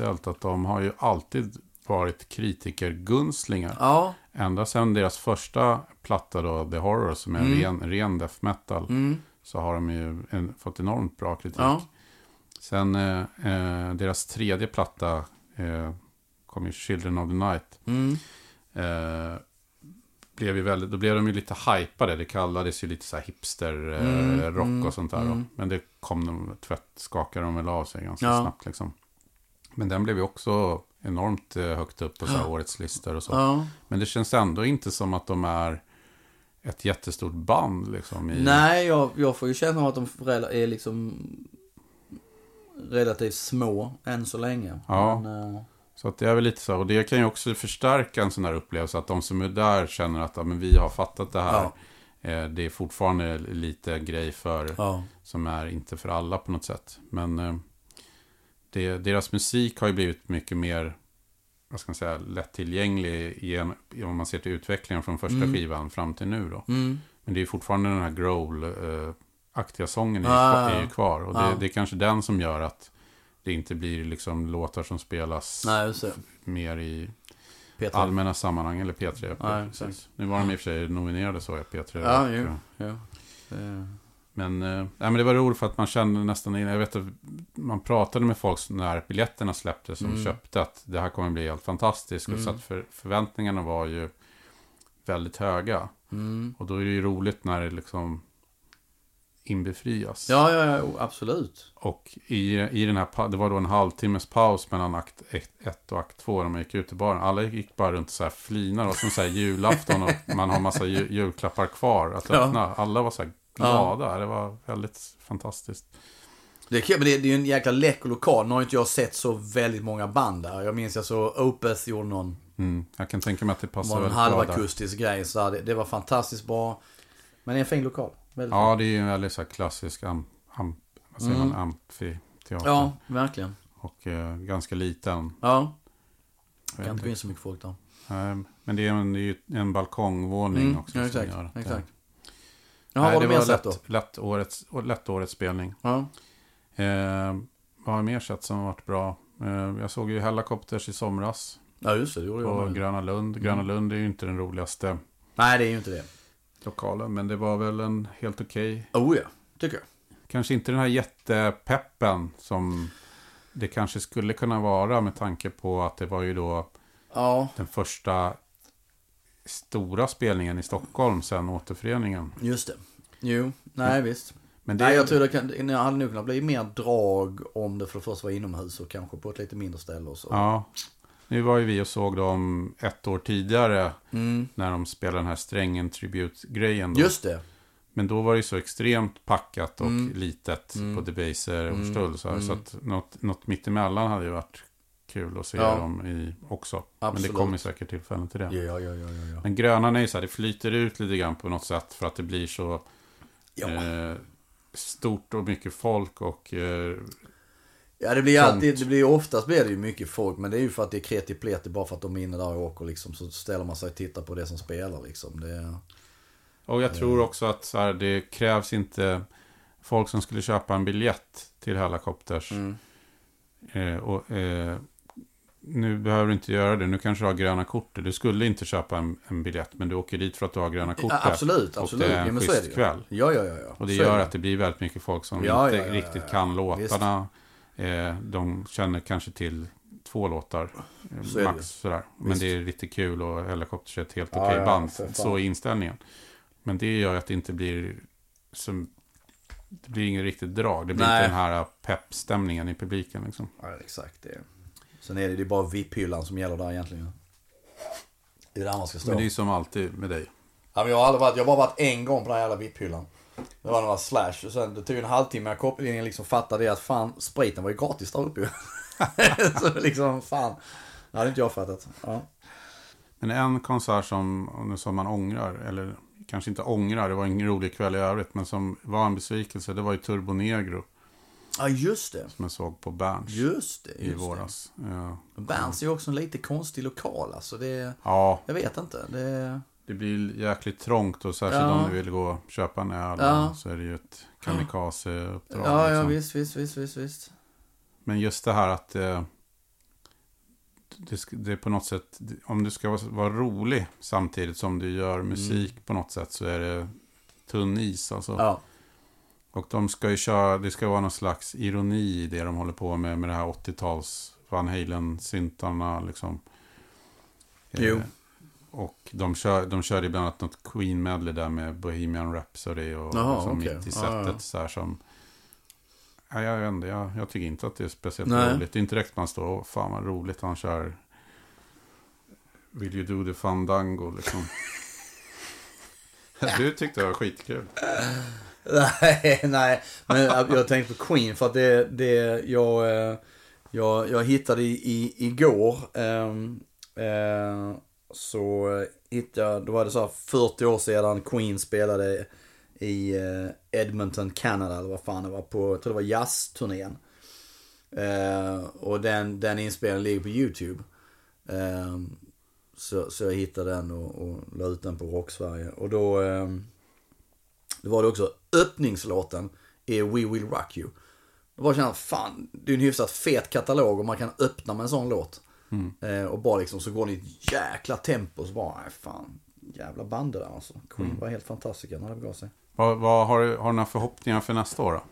Speciellt att de har ju alltid varit kritikergunstlingar.
Ja.
Ända sedan deras första platta då, The Horror, som är en ren, ren death metal,
Mm.
så har de ju en, fått enormt bra kritik.
Ja.
Sen eh, eh, deras tredje platta eh, kom ju Children of the Night.
Mm.
Eh, blev ju väldigt, då blev de ju lite hypade. Det kallades ju lite så här hipster eh,
Mm, mm,
och sånt där. Då.
mm.
Men det kom de, tvätt, skakade de väl av sig ganska
Ja.
snabbt liksom. Men den blev ju också enormt eh, högt upp på så årets listor och så.
Ja.
Men det känns ändå inte som att de är ett jättestort band liksom. I,
Nej, jag, jag får ju känna att de är liksom relativt små än så länge.
Ja.
Men, eh,
Så att det är väl lite så. Och det kan ju också förstärka en sån här upplevelse. Att de som är där känner att ja, men vi har fattat det här. Eh, det är fortfarande lite grej för,
ja.
som är inte för alla på något sätt. Men det, deras musik har ju blivit mycket mer, vad ska man säga, lättillgänglig igen, om man ser till utvecklingen från första
Mm.
skivan fram till nu då.
Mm.
Men det är fortfarande den här growl-aktiga sången är, ju
Ah,
kvar- är ju kvar. Och det,
ja.
det är kanske den som gör att det inte blir liksom låtar som spelas
Nej,
mer i
Peter.
allmänna sammanhang. Eller P3.
Nej, exakt.
Nu var de i och för sig nominerade så, jag P3.
Ja,
eh,
Ja.
Men, eh, men det var roligt för att man kände nästan, jag vet att man pratade med folk när biljetterna släpptes som
Mm.
köpte att det här kommer bli helt fantastiskt.
Mm.
så att för, förväntningarna var ju väldigt höga.
Mm.
Och då är det ju roligt när det liksom inbefrias.
Ja, ja, ja, absolut.
Och i, i den här, det var då en halvtimmes paus mellan akt 1 och akt 2 när man gick ut i baren. Alla gick bara runt så här flinar och som så här julafton och man har massa ju, julklappar kvar att
Ja.
öppna. Alla var så här glada. Det var väldigt fantastiskt.
Det är, kul, men det, det är en jäkla läcker lokal. Nu har inte jag sett så väldigt många band där. Jag minns jag så Opeth gjorde någon,
Mm. Jag kan tänka mig att det passar
var en
väldigt bra där.
halvakustisk grej. Så det, det var fantastiskt bra. Men det är en fin lokal. Väldigt
Ja, det är ju en väldigt så klassisk am, am, vad säger
Mm.
man, amfiteater.
Ja, verkligen.
Och eh, ganska liten.
Ja,
Jag
det kan inte gå in så mycket folk där.
Men det är, en, det är ju en balkongvåning
Mm,
också.
ja, exakt. exakt. Jaha,
Nej, det var
då?
lätt, lätt, årets, lätt årets spelning.
Ja.
Eh, vad har jag mer sett som har varit bra? Eh, jag såg ju Hellacopters i somras
ja, just det. Det gjorde
på
jag.
Gröna Lund. Gröna Lund är ju inte den roligaste
Nej, det är ju inte det.
lokalen, men det var väl en helt okej.
Oh ja, tycker jag.
Kanske inte den här jättepeppen som det kanske skulle kunna vara med tanke på att det var ju då
Ja,
den första stora spelningen i Stockholm sedan återföreningen.
just det. Jo, nej visst.
Men det,
Nej, jag tror det kan, det hade nog kunnat bli mer drag om det för det första var inomhus och kanske på ett lite mindre ställe och så.
Ja, nu var ju vi och såg dem ett år tidigare
Mm.
när de spelade den här strängen tribute-grejen. då.
Just det.
Men då var det ju så extremt packat och
Mm.
litet
Mm.
på Debaser och
Mm.
Stull. Så, här,
Mm.
så att något, något mittemellan hade ju varit kul att se
Ja.
dem i också. Men
Absolut.
det kommer säkert tillfällen till det.
Ja, ja, ja, ja.
Men grönan är ju så här, det flyter ut lite grann på något sätt för att det blir så
Ja.
eh, stort och mycket folk och eh,
Ja, det blir alltid, det blir oftast blir det ju mycket folk. Men det är ju för att det är kreti pleti bara för att de är inne där och åker liksom. Så ställer man sig och tittar på det som spelar liksom. Det,
Och jag tror också att så här, det krävs inte folk som skulle köpa en biljett till Hellacopters.
mm.
Eh, och, eh, nu behöver du inte göra det. Nu kanske du har gröna kortet. Du skulle inte köpa en, en biljett. Men du åker dit för att du har gröna kortet.
ja, absolut,
Och
absolut.
det är en
ja, det
schysst kväll.
Ja, ja, ja. ja.
Och det
Så
gör att det blir väldigt mycket folk som
Ja,
inte riktigt kan låtarna. Eh, de känner kanske till två låtar. eh,
Så det
max sådär. Men
Visst.
det är lite kul och Hellacopters är ett helt okej
ja,
band. Så är inställningen. Men det gör att det inte blir som... Det blir ingen riktigt drag. Det blir
Nej.
inte den här peppstämningen i publiken liksom.
Ja, exakt. Det. Sen är det, det är bara VIP-hyllan som gäller där egentligen. Det är där man ska stå.
Men det är som alltid med dig.
Ja, men jag, har aldrig varit, jag har bara varit en gång på den här jävla VIP-hyllan. Det var några slash. Och sen, det tog en halvtimme. In liksom fattade att fan, spriten var ju gratis där uppe. Så liksom, fan. Det hade inte jag fattat. Ja.
Men en konsert som, som man ångrar, eller kanske inte ångrar, det var en rolig kväll i övrigt, men som var en besvikelse, det var ju Turbo Negro
ja, just det.
som jag såg på Berns
Just det.
i
Just
våras. Ja.
Berns är ju också en lite konstig lokal alltså. Det,
ja,
jag vet inte. Det,
det blir jäkligt trångt och särskilt
Ja.
om du vill gå och köpa en öl
Ja.
så är det ju ett kamikaze-uppdrag.
ja, ja,
liksom.
visst, visst, visst, visst, visst.
Men just det här att eh, det, det är på något sätt, om du ska vara, vara rolig samtidigt som du gör musik på något sätt så är det tunn is alltså.
Ja.
Och de ska ju köra, det ska vara någon slags ironi i det de håller på med, med det här 80-tals Van Halen-syntarna liksom.
Jo.
Eh, och de kör, de kör ibland annat något Queen-medley där med Bohemian Rhapsody och
Jaha,
liksom
okej.
mitt i
Ja,
sättet
ja.
så här som... Ja, jag, inte, jag, jag tycker inte att det är speciellt
Nej.
roligt. Det är inte direkt man står och fan vad roligt han kör Will you do the fandango liksom. du tyckte det var skitkul.
Nej, nej. Men jag tänkte på Queen för att det, det jag, eh, jag, jag hittade i, i, igår. Ehm, eh, så hittade jag, då var det så här 40 år sedan Queen spelade i eh, Edmonton, Canada eller vad fan det var på, jag tror det var jazzturnén. Eh, och den, den inspelningen ligger på YouTube. Eh, så, så jag hittade den och, och la ut den på Rocksverige. Och då, ehm, det var det också öppningslåten är We Will Rock You. Då bara kände jag, fan, det är en hyfsat fet katalog och man kan öppna med en sån låt. Eh, och bara liksom så går det i ett jäkla tempo så bara, nej fan, jävla band det där alltså. Queen var helt fantastiska när det begav sig.
Vad, vad, har, du, har du några förhoppningar för nästa år då?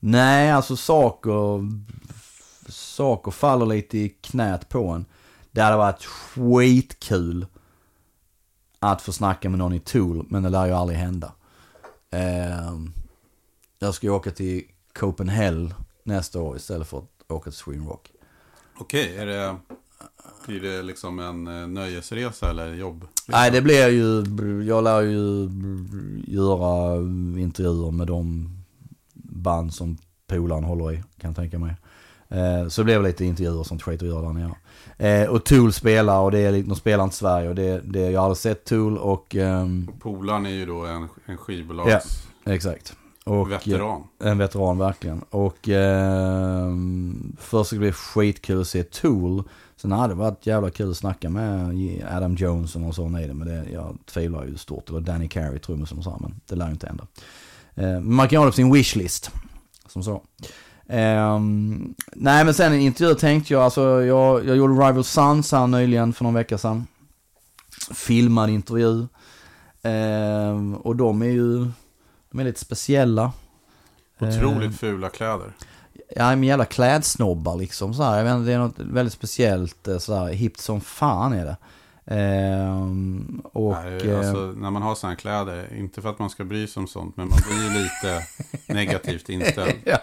Nej, alltså saker, saker faller lite i knät på en. Det hade varit skitkul att få snacka med någon i Tool, men det lär ju aldrig hända. Eh, jag ska ju åka till Copenhagen nästa år istället för att åka till Sweden Rock.
Okej, är det... Blir det liksom en eh, nöjesresa eller jobb?
Nej, det blir ju, jag lär ju göra intervjuer med de band som polaren håller i, kan jag tänka mig. Eh, Så det blev lite intervjuer och sånt skit att göra där nere. Eh, Och Tool spelar och det är, lite- de spelar inte Sverige och det, det, jag har aldrig sett Tool och, ehm,
Polaren är ju då en, en skivbolags
exakt. Och,
veteran.
En veteran verkligen. Och eh, först ska det bli skitkul att se Tool. Sen hade det varit jävla kul att snacka med Adam Jones och någon sån i det. Men det, jag tvivlar ju stort. Eller Danny Carey trummisen och så men det lär ju inte hända. Eh, man kan ha det på sin wishlist. Som så. Ehm, nej men sen en intervju tänkte jag, alltså jag, jag gjorde Rival Sons här nyligen för någon vecka sedan. Filmad intervju. Ehm, och de är ju, de är lite speciella.
Otroligt fula kläder.
Ja, men jävla klädsnobbar liksom så här. Jag vet inte, det är något väldigt speciellt eh, så här, hippt som fan är det. Ehm, och...
Nej,
eh,
alltså, när man har sådana kläder, inte för att man ska bry sig om sånt, men man blir lite negativt inställd.
ja.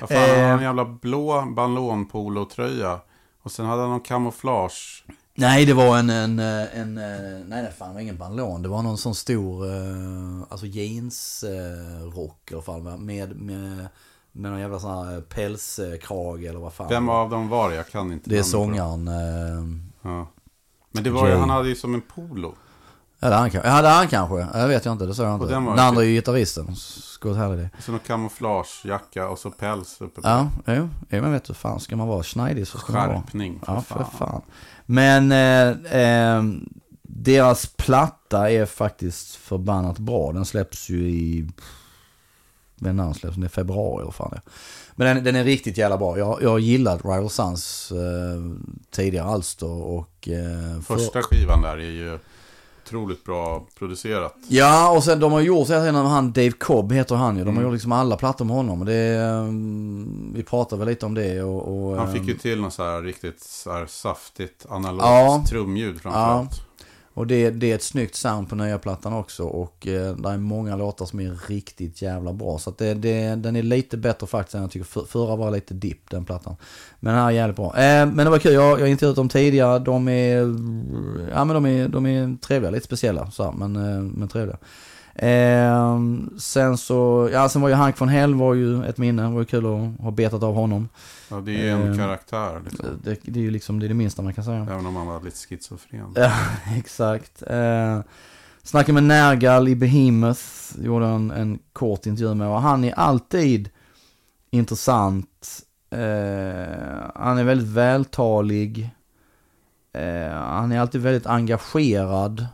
Vad fan, han
Eh.
har en jävla blå ballonpolo-tröja. Och sen hade han någon kamouflage.
Nej, det var en, en, eh, en, eh, nej det fan var ingen bandlån. Det var någon sån stor, eh, alltså jeansrock i alla fall. Med, med, med någon jävla sån här pälskrage eller vad fan.
Vem av dem var det? Jag kan inte.
Det är sångaren. eh,
Ja. Men det var ju, han hade ju som en polo.
Ja, det han, kanske. ja, det är han kanske. Jag vet jag inte, det sa jag inte.
Den
Den, andra är ju gitarristen. Scott Halliday.
Så någon kamouflagejacka och så päls uppe på.
Ja, jo, jo men vet du fan, ska man vara schneidig så ska man vara.
Skärpning, för
Ja, för
fan.
Men eh, eh, deras platta är faktiskt förbannat bra. Den släpps ju i, när den släpps, den är februari eller fan det. Men den, den är riktigt jävla bra. Jag, jag har gillat Rival Sons eh, tidigare alster och... Eh, för-
Första skivan där är ju otroligt bra producerat.
Ja, och sen de har gjort, jag med han Dave Cobb heter han ju. De
Mm.
har gjort liksom alla plattor med honom. Det, mm, vi pratade väl lite om det och... och
Han fick ju
ehm,
till något så här riktigt så här saftigt analogt
Ja.
trumljud framförallt.
Och det, det är ett snyggt sound på nya plattan också. Och eh, det är många låtar som är riktigt jävla bra. Så att det, det, den är lite bättre faktiskt än jag tycker. För, förra var lite dipp den plattan. Men den här är jävligt bra. Eh, men det var kul, jag, jag har intervjuat dem tidigare. De är, ja men de är, de är trevliga, lite speciella så här, men, eh, men trevliga. Eh, sen så, ja sen var ju Hank von Hell var ju ett minne. Det var ju kul att ha betat av honom.
Ja, det är ju en
Ehm,
karaktär liksom.
Det, det är ju liksom det, är det minsta man kan säga.
Även om han var lite schizofren.
Ja, exakt. Eh, snackade med Nergal i Behemoth, gjorde en, en kort intervju med och han är alltid intressant. Eh, han är väldigt vältalig. Eh, han är alltid väldigt engagerad.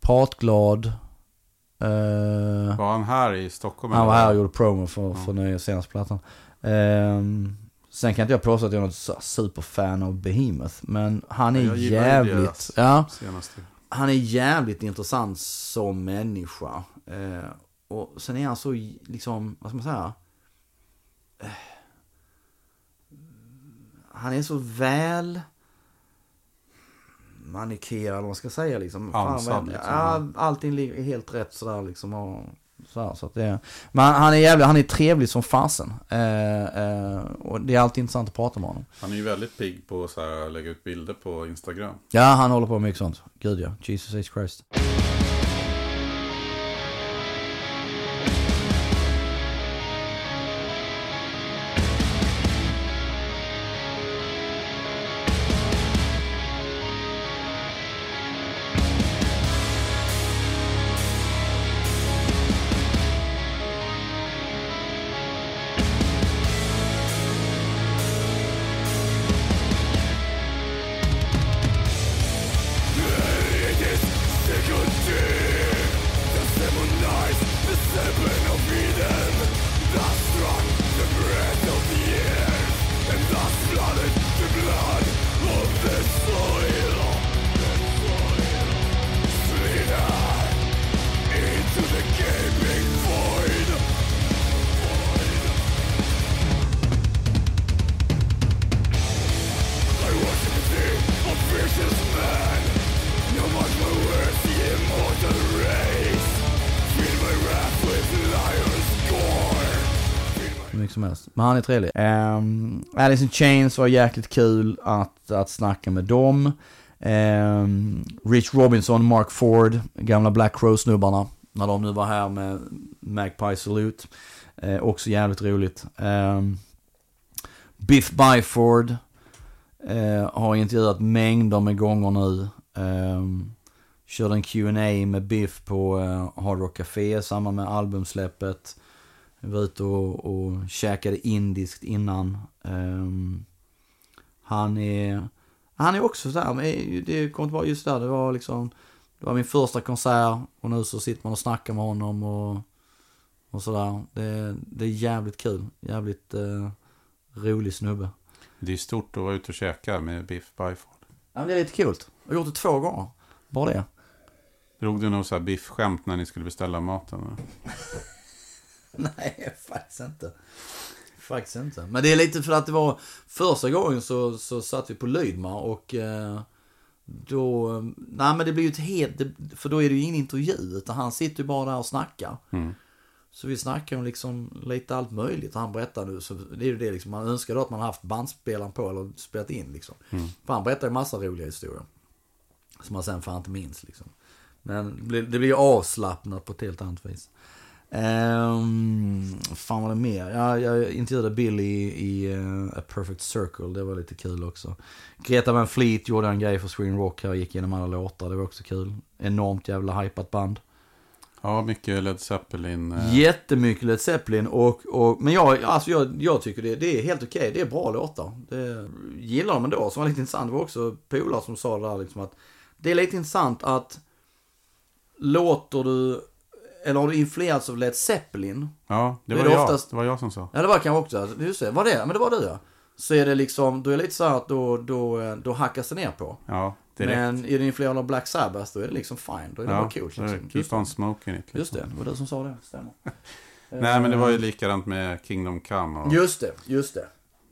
Pratglad. Eh,
Var han här i Stockholm?
han var här och gjorde promo för,
Ja.
för nya senaste plattan. Eh, Sen kan inte jag påstå att jag är något superfan av Behemoth. Men han är jävligt, ja,
Senaste.
han är jävligt intressant som människa. Eh, och sen är han så, liksom, vad ska man säga? Eh, han är så väl manikerad, eller vad man ska säga liksom. Fan,
Ansad,
vad-
liksom.
Ja, allting ligger helt rätt sådär liksom. Och, så här, så att det är, men han, är jävligt, han är trevlig som fasen. Eh, eh, och det är alltid intressant att prata med honom.
Han är ju väldigt pigg på att lägga ut bilder på Instagram.
Ja, han håller på med mycket sånt. Gud ja, Jesus. Christ. Hur Men han är trevlig. Um, Alice in Chains var jäkligt kul att, att snacka med dem. Um, Rich Robinson, Mark Ford, gamla Black Crow-snubbarna. När de nu var här med Magpie Salute. Uh, också jävligt roligt. Um, Biff Byford uh, har intervjuat mängder med gånger nu. Um, körde en Q&A med Biff på eh, Hard Rock Café i samband med albumsläppet. Jag var ute och, och käkade indiskt innan. Ehm, han är, han är också sådär, men det kommer inte vara just där, det var liksom, det var min första konsert och nu så sitter man och snackar med honom och, och sådär. Det, det är jävligt kul, jävligt eh, rolig snubbe.
Det är stort att vara ute och käka med Biff Byford.
Ja, det är lite kul. Jag har gjort det två gånger, bara det.
Drog du nog så här biffskämt när ni skulle beställa maten?
Nej, faktiskt inte. Faktiskt inte. Men det är lite för att det var första gången så, så satt vi på Lydmar och eh, då, nej men det blir ju ett helt, för då är det ju ingen intervju utan han sitter ju bara där och snackar.
Mm.
Så vi snackar om liksom lite allt möjligt han berättar nu, så det är ju det liksom, man önskar då att man haft bandspelaren på eller spelat in liksom. För han berättar ju massa roliga historier. Som man sen fan inte minns liksom. Men det blir, det blir ju avslappnat på ett helt annat vis. Um, fan var det mer? Ja, jag intervjuade Billy i, i eh, A Perfect Circle, det var lite kul också. Greta Van Fleet gjorde en grej för Sweden Rock här och gick igenom alla låtar, det var också kul. Enormt jävla hypat band.
Ja, mycket Led Zeppelin. eh,
Jättemycket Led Zeppelin och, och men jag, alltså jag, jag tycker det, det är helt okej. Det är bra låtar. Det gillar de ändå. Som var lite intressant. Det var också polare som sa det där liksom att det är lite intressant att låter du, eller har du influerats av Led Zeppelin?
Ja, det var
det
jag.
oftast-
Det var jag som sa.
Ja det var kanske också, just det, var det? Men det var du ja. Så är det liksom, då är det lite så här att då, då, då hackas det ner på.
Ja, direkt.
Men är du influerad av Black Sabbath då är det liksom fine. Då är det
ja,
bara coolt liksom.
det Keep on
det.
smoking it. Liksom.
Just det, det var du som sa det, stämmer.
Nej, men det var ju likadant med Kingdom Come. Och
Just det, just det.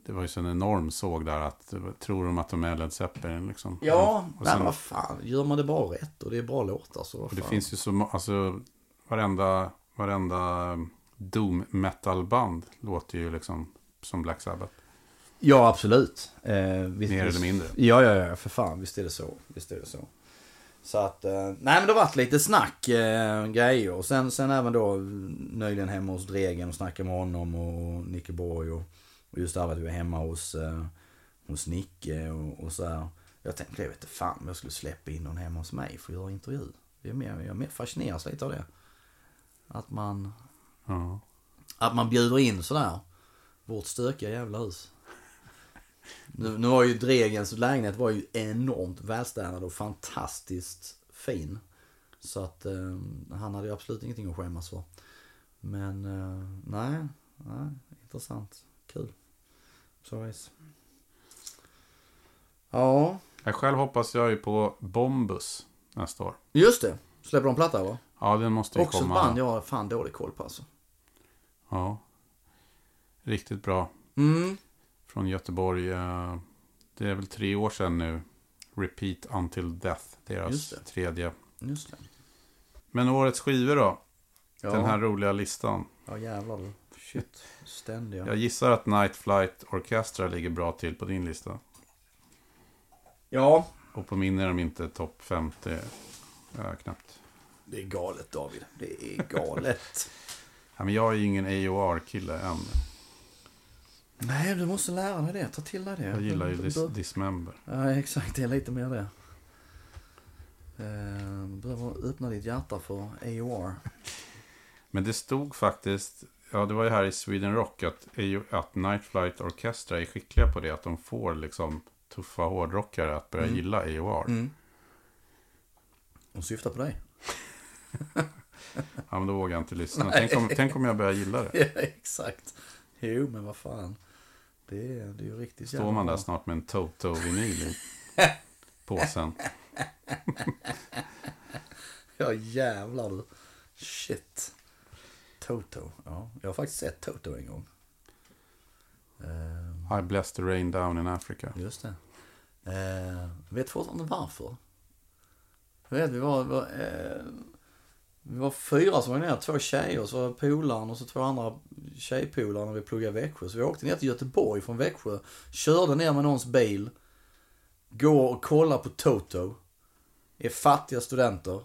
Det var ju så en enorm såg där att tror de att de är Led Zeppelin liksom.
Ja,
och
men vad fan. Gör man det bara rätt och det är bra låtar så vad
och det
fan.
finns ju så alltså varenda, varenda doom metal band låter ju liksom som Black Sabbath.
Ja, absolut. Eh, visst,
Mer eller mindre.
Ja, ja, ja, för fan. Visst är det så. Visst är det så. Så att, eh, nej men det har varit lite snack, eh, grejer. Och sen, sen även då nyligen hemma hos Dregen och snacka med honom och Nicke Borg och, och just det här att vi var hemma hos, eh, hos Nicke och, och så här. Jag tänkte, jag vet inte fan om jag skulle släppa in någon hemma hos mig för att göra intervju. Det är mer, jag är mer fascineras lite av det. Att man,
Ja.
att man bjuder in sådär. Vårt stökiga jävla hus. Nu, nu var ju Dregens lägenhet var ju enormt välstädad och fantastiskt fin. Så att eh, han hade ju absolut ingenting att skämmas för. Men eh, nej, nej, intressant. Kul. Så is. Ja,
Jag själv hoppas jag ju på Bombus nästa år.
just det. Släpper de platta va?
Ja, den måste ju
Också ett
komma.
band jag har fan dålig koll på alltså.
Ja. Riktigt bra.
Mm.
Från Göteborg. eh, Det är väl tre år sedan nu. Repeat Until Death. Deras
Just det.
tredje.
Just det.
Men årets skivor då?
Ja,
Den här roliga listan.
ja jävlar. Shit. Ständiga.
Jag gissar att Night Flight Orchestra ligger bra till på din lista.
Ja.
Och på min är de inte topp 50. Ja, knappt.
Det är galet David. Det är galet.
Ja, men jag är ju ingen AOR-kille än.
Nej, du måste lära dig det. Ta till dig det.
Jag gillar ju Dis- Dismember.
Ja, exakt. Det är lite mer det. Eh, Du behöver öppna ditt hjärta för AOR.
Men det stod faktiskt, ja det var ju här i Sweden Rock, att, att Night Flight Orchestra är skickliga på det. Att de får liksom tuffa hårdrockare att börja
Mm.
gilla AOR.
Mm. De syftar på dig.
Ja men då vågar jag inte lyssna. Tänk om, tänk om jag börjar gilla det.
Ja, exakt. Jo, men vad fan. Det är, det är ju riktigt
Står man där
bra.
snart med en Toto-vinyl i påsen.
Ja, jävlar du. Shit. Toto. Ja, jag har faktiskt sett Toto en gång. Eh,
I bless the rain down in Africa.
just det. Eh, vet fortfarande varför. Jag vet, vi var, var, eh, vi var fyra som var ner, två tjejer, så var polaren och så två andra tjejpolare när vi pluggade i Växjö. Så vi åkte ner till Göteborg från Växjö, körde ner med någons bil, går och kollar på Toto. Är fattiga studenter.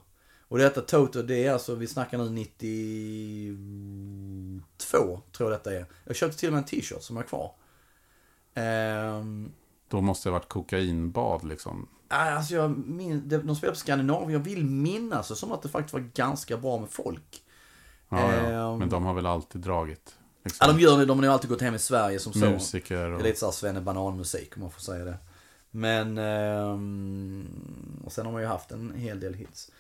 Och detta Toto, det är alltså, vi snackar nu 92, tror jag detta är. Jag köpte till och med en t-shirt som är kvar. Ehm,
då måste det ha varit kokainbad liksom.
Alltså jag min, det- de spelar på Skandinavien. Jag vill minnas det som att det faktiskt var ganska bra med folk.
Ja, ja.
Ehm.
Men de har väl alltid dragit.
Ja,
Liksom,
de gör det. De har ju alltid gått hem i Sverige som så.
musiker
Det
och...
är lite såhär Svenne Banan-musik om man får säga det. Men... ehm, och sen har man ju haft en hel del hits.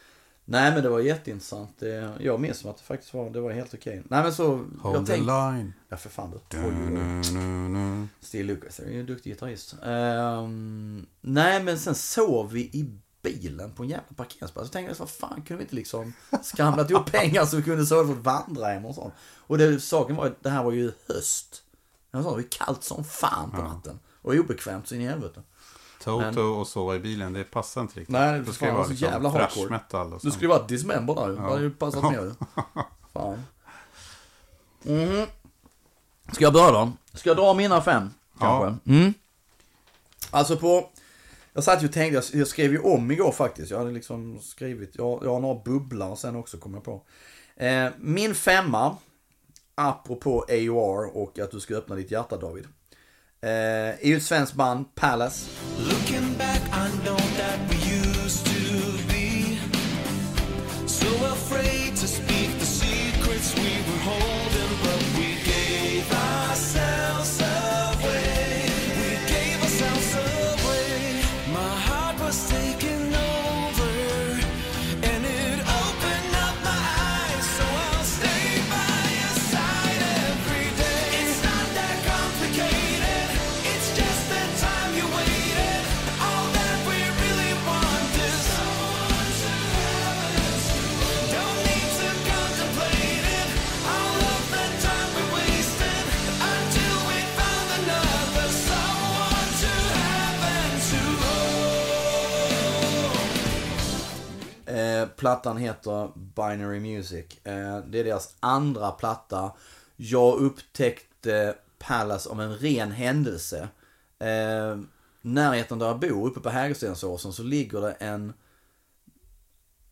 Nej men det var jätteintressant. Det, jag minns som att det faktiskt var, det var helt okej. Nej men så...
Hold
jag
the
tänkte...
line.
Ja för fan du.
Du, nu, nu.
Steve Lucas är ju en duktig gitarrist. Ehm, nej, men sen sov vi i bilen på en jävla parkeringsplats. Så tänkte jag, vad fan, kunde vi inte liksom skramlat ihop pengar så vi kunde sova att vandra hem och sånt. Och det, saken var att det här var ju höst. Det var ju kallt som fan på natten. Och obekvämt så in i helvete.
Toto
Men-
och sova i bilen, det passar inte riktigt.
Nej, det
det
fan, var så jävla
thrash
hardcore.
metal och sånt.
skulle ju varit Dismember där ju. Det hade ju passat
Ja.
mer. Fan. Mhm. Ska jag börja då? Ska jag dra mina fem? Kanske? Mm. Alltså på... Jag satt ju och tänkte, jag- skrev ju om igår faktiskt. Jag hade liksom skrivit, jag, jag har några bubblor sen också kommer jag på. Eh, min femma, apropå AOR och att du ska öppna ditt hjärta David. Eh, är ju ett svenskt band, Palace. Plattan heter Binary Music. Eh, det är deras andra platta. Jag upptäckte Palace om en ren händelse. Eh, närheten där jag bor, uppe på Hägerstensåsen, så ligger det en...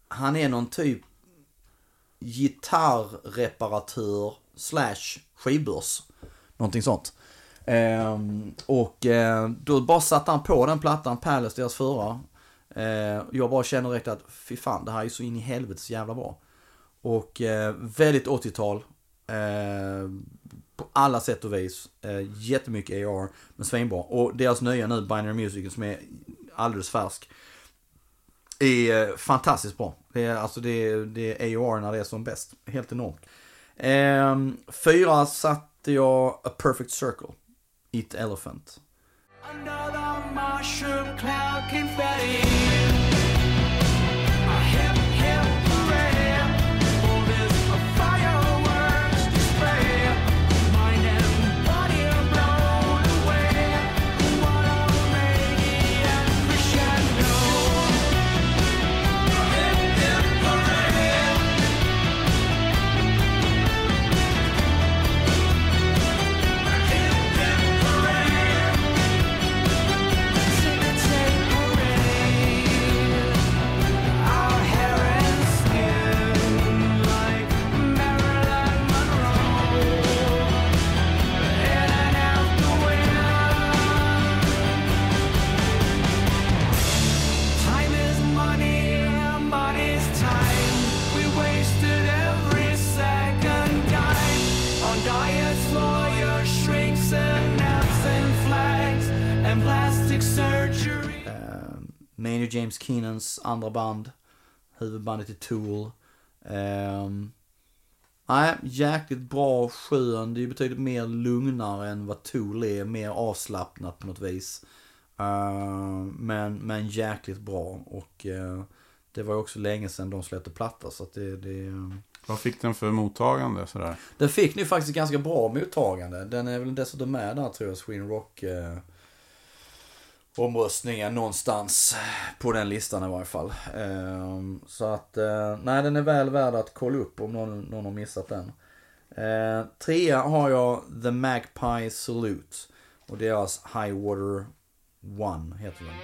Han är någon typ gitarrreparatör slash skivbörs. Någonting sånt. Ehm, och eh, då bara satte han på den plattan, Palace, deras förra. Eh, jag bara känner direkt att fy fan, det här är så in i helvetes jävla bra. Och eh, väldigt 80-tal. Eh, på alla sätt och vis. Eh, jättemycket AR, men svinbra. Och deras nya nu, Binary Music, som är alldeles färsk. Är eh, fantastiskt bra. Det är, alltså det är, det är AOR när det är som bäst. Helt enormt. Eh, fyra satte jag A Perfect Circle. It Elephant.
The mushroom cloud confetti.
James Keenans andra band. Huvudbandet i Tool. Nej, jäkligt bra, skön. Det är ju betydligt mer lugnare än vad Tool är. Mer avslappnat på något vis. Eh, men, men jäkligt bra. Och eh, det var ju också länge sedan de släppte platta. Så att det, det,
Vad fick den för mottagande sådär?
den fick nu faktiskt ganska bra mottagande. Den är väl dessutom med där tror jag, Sweden Rock eh, omröstningen någonstans på den listan i varje fall. Ehm, så att, eh, nej den är väl värd att kolla upp om någon, någon har missat den. Ehm, trea har jag The Magpie Salute. Och deras High Water One heter den.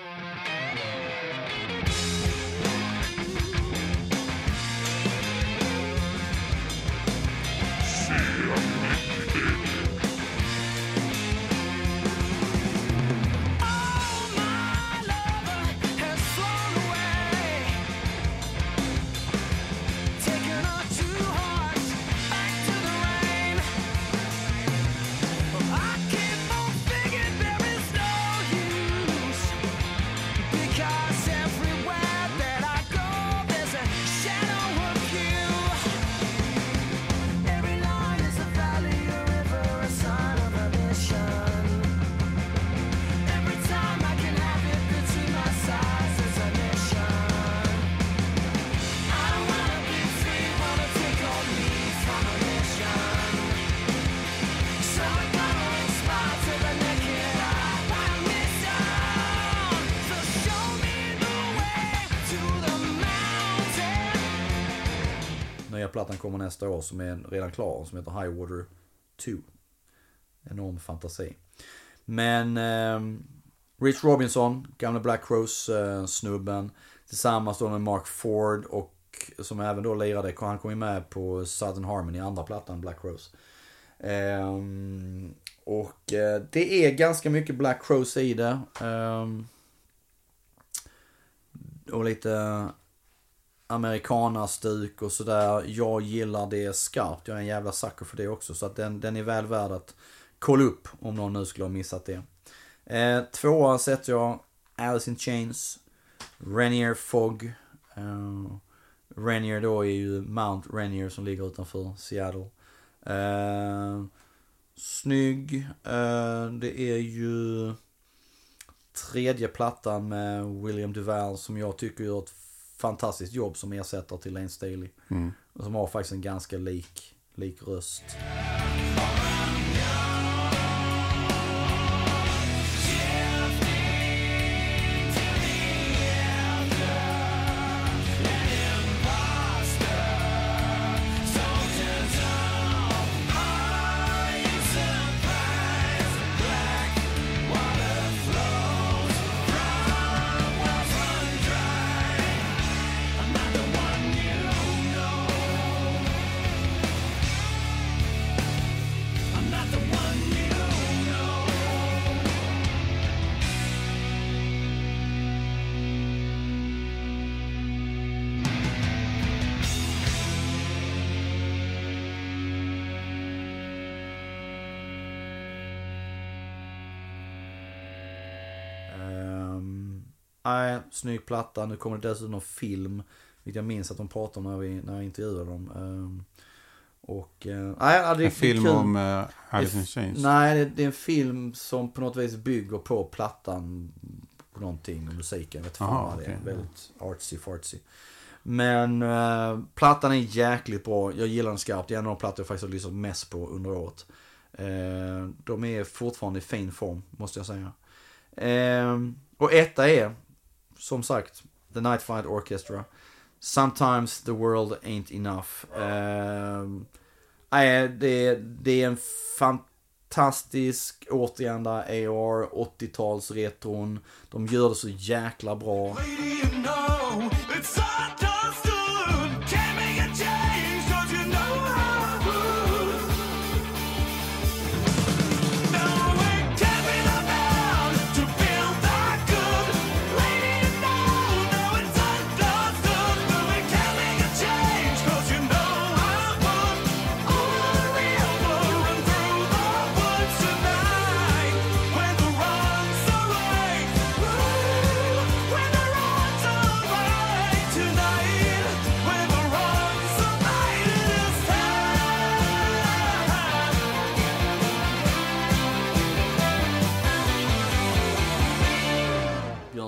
Nya plattan kommer nästa år som är redan klar som heter High Water 2. Enorm fantasi. Men eh, Rich Robinson, gamla Black Rose eh, snubben. Tillsammans då med Mark Ford och som även då lirade, han kom ju med på Southern Harmony, andra plattan Black Rose. Ehm, och eh, det är ganska mycket Black Rose i det. Ehm, och lite amerikanastuk och sådär. Jag gillar det skarpt. Jag är en jävla sucker för det också. Så att den, den är väl värd att kolla upp om någon nu skulle ha missat det. Eh, tvåa sätter jag Alice in Chains. Renier Fog. Eh, Renier då är ju Mount Renier som ligger utanför Seattle. Eh, snygg. Eh, det är ju tredje plattan med William Duval som jag tycker gör ett fantastiskt jobb som ersättare till Lane Staley.
Mm.
Och som har faktiskt en ganska lik, lik röst. Snygg platta. Nu kommer det dessutom film. Vilket jag minns att de pratade om när, vi, när jag intervjuade dem. Ehm, Och, eh, nej, det är
En film
kul.
om uh, Alice in Chains.
Nej, det, det är en film som på något vis bygger på plattan. På någonting, musiken. Vet fan
Aha,
vad det är. Väldigt artsy fartsy. Men eh, plattan är jäkligt bra. Jag gillar den skarpt. Det är en av de plattor jag faktiskt har lyssnat mest på under året. Eh, de är fortfarande i fin form, måste jag säga. Eh, och etta är, som sagt, The Night Flight Orchestra. Sometimes the world ain't enough. Eh, det, det är en fantastisk, återigen där AR, 80-tals retron. De gör det så jäkla bra.
Lady, you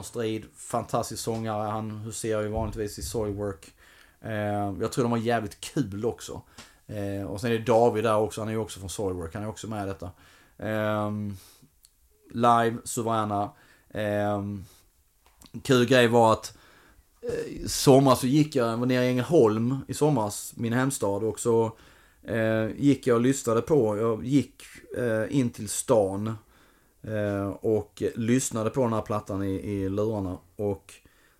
Strid, fantastisk sångare. Han huserar ju vanligtvis i Soilwork. Eh, jag tror de har jävligt kul också. Eh, och sen är det David där också. Han är ju också från Soilwork. Han är också med i detta. Eh, live, suveräna. Eh, kul grej var att eh, i somras så gick jag, jag var nere i Ängelholm i somras, min hemstad. Och så eh, gick jag och lyssnade på, jag gick eh, in till stan. Eh, och lyssnade på den här plattan i, i lurarna. Och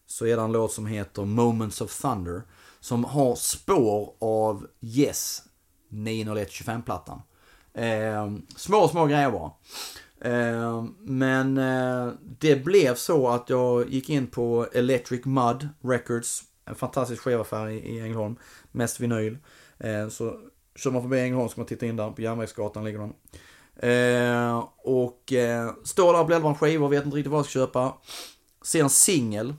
så är det en låt som heter Moments of Thunder. Som har spår av Yes 90125-plattan. Eh, små, små grejer bara. Eh, men eh, det blev så att jag gick in på Electric Mud Records. En fantastisk skivaffär i, i Ängelholm. Mest vinyl. Eh, så kör man förbi Ängelholm ska man titta in där. På Järnvägsgatan ligger den. Eh, och eh, står där och bläddrar en skiva och vet inte riktigt vad jag ska köpa. Ser en singel.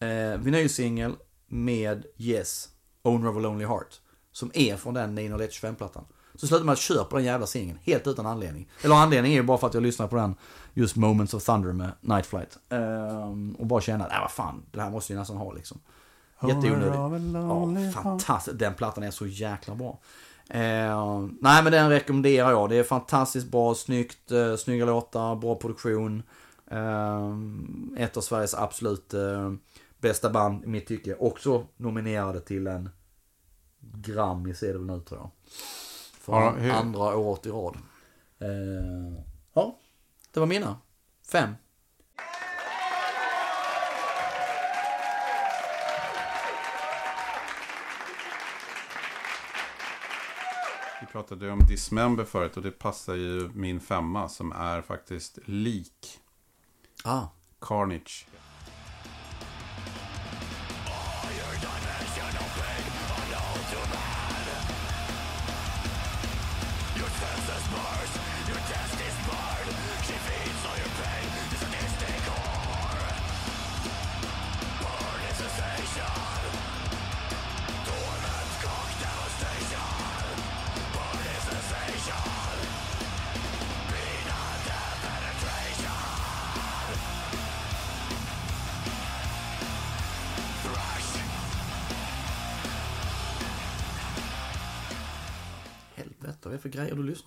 Eh, vinylsingel med Yes, Owner of a Lonely Heart. Som är från den 90125-plattan. Så slutar man att köpa den jävla singeln, helt utan anledning. Eller anledningen är ju bara för att jag lyssnar på den, just Moments of Thunder med Night Flight. Eh, och bara känna, nej vad fan, det här måste jag nästan ha liksom. Jätteonödigt. Ja, fantastiskt. Den plattan är så jäkla bra. Eh, nej men den rekommenderar jag. Det är fantastiskt bra, snyggt, eh, snygga låtar, bra produktion. Eh, ett av Sveriges absolut eh, bästa band i mitt tycke. Också nominerade till en Grammis är det väl nu tror jag. För
Ja, hur-
andra året i rad. Eh, ja, det var mina. Fem.
Pratade om Dismember förut och det passar ju min femma som är faktiskt lik
Ah,
Carnage.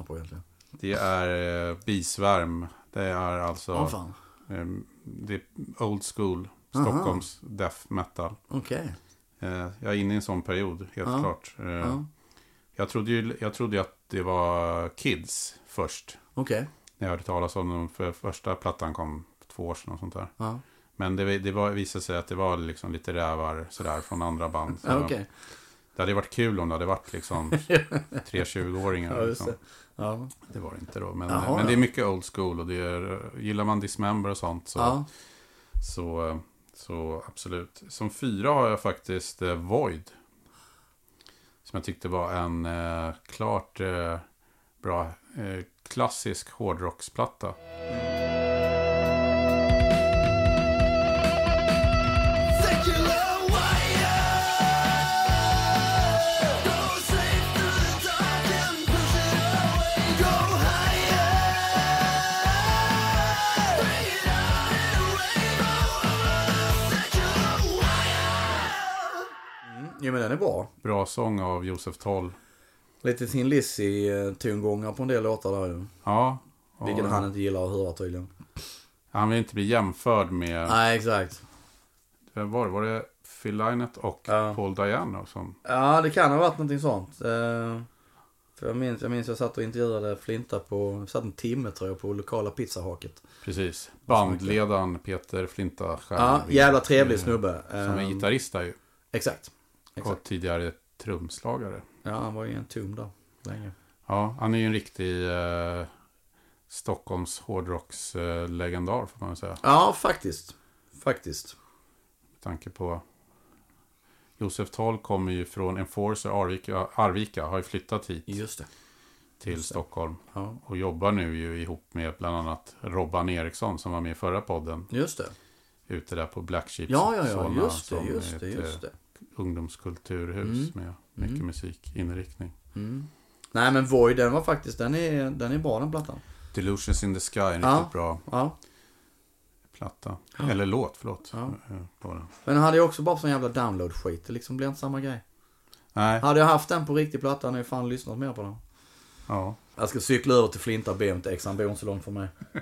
Lyssnar på egentligen?
Det är eh, bisvärm. Det är alltså
Åh fan.
eh, det är old school. Stockholms death metal.
Okej.
Eh, jag är inne i en sån period, helt
Ja.
klart. Eh,
Ja.
jag, trodde ju, jag trodde ju att det var Kids först.
Okej.
När jag hörde talas om dem. För första plattan kom för två år sedan och sånt där.
Ja.
Men det, det var, visade sig att det var liksom lite rävar sådär från andra band. Så
Ja, Okej.
Det hade varit kul om det hade varit liksom tre 20-åringar.
Ja, just
liksom.
det. Ja.
Det var det inte då. Men,
Jaha,
men det är mycket old school. Och det är, gillar man Dismember och sånt så,
Ja.
så, så absolut. Som fyra har jag faktiskt eh, Void. Som jag tyckte var en eh, klart eh, bra eh, klassisk hårdrocksplatta.
Secular
Jo men den är bra.
Bra sång av Josef Toll.
Lite Thin Lizzy-tongångar på en del låtar där ju.
Ja. och
Vilket han inte gillar att höra tydligen.
han vill inte bli jämförd med...
Nej, exakt.
Vem var det? Var det Phil Lynott och
Ja.
Paul Diano som...
Ja, det kan ha varit någonting sånt. Eh, för jag minns, jag minns jag satt och intervjuade Flinta på, satt en timme tror jag på lokala pizzahaket.
Precis. Bandledaren Peter Flinta
Ja,
Stjernvik,
jävla trevlig
eh,
snubbe.
Som är
Eh,
gitarrist där ju.
Exakt. Exakt.
Och tidigare trumslagare.
Ja, han var ju en tum där länge.
Ja, han är ju en riktig eh, Stockholms hårdrockslegendar eh, legendar, får man väl säga.
Ja, faktiskt. Faktiskt.
Med tanke på... Josef Toll kommer ju från Enforcer Arvika, Arvika har ju flyttat hit
Just det.
till
just det.
Stockholm.
Ja,
Och jobbar nu ju ihop med bland annat Robban Eriksson som var med i förra podden.
just det.
Ute där på Black Sheep
Ja, ja, ja.
Solna,
Just det, just det, just
eh,
det.
Ungdomskulturhus
Mm.
med mycket
Mm.
musikinriktning.
Mm. Nej, men Void, den var faktiskt, den är, den är bra den plattan.
Delusions in the Sky, en
Ja.
riktigt bra
Ja.
platta. Eller låt, förlåt.
Ja.
Eh, på den.
Men hade ju också bara sån jävla download-skit. Det liksom blir inte samma grej.
Nej,
Hade jag haft den på riktig platta hade jag fan lyssnat mer på den.
ja.
Jag ska cykla över till Flinta be om ett ex, han bor inte så långt från mig.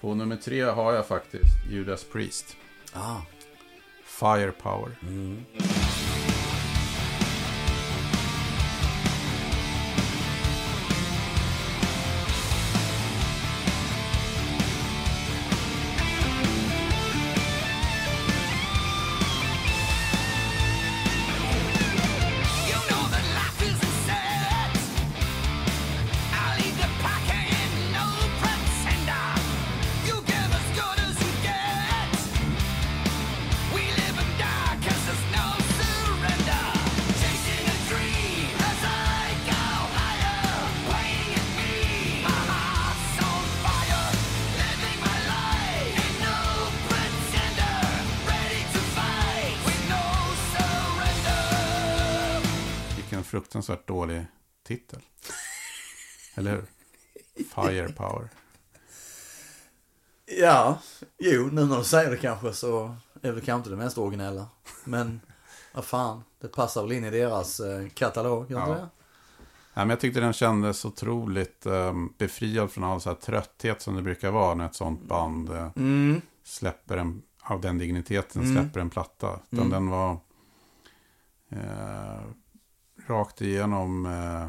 På nummer tre har jag faktiskt Judas Priest.
Ah.
Firepower.
Mm. Nu när du säger det kanske så är det kanske inte det mest originella. Men vad fan, det passar väl in i deras eh, katalog, gör
Ja.
det?
Nej, men jag tyckte den kändes otroligt um, befriad från all så här trötthet som det brukar vara när ett sånt band eh,
Mm.
släpper en, av den digniteten
Mm.
släpper en platta. Utan
Mm.
den var eh, rakt igenom eh,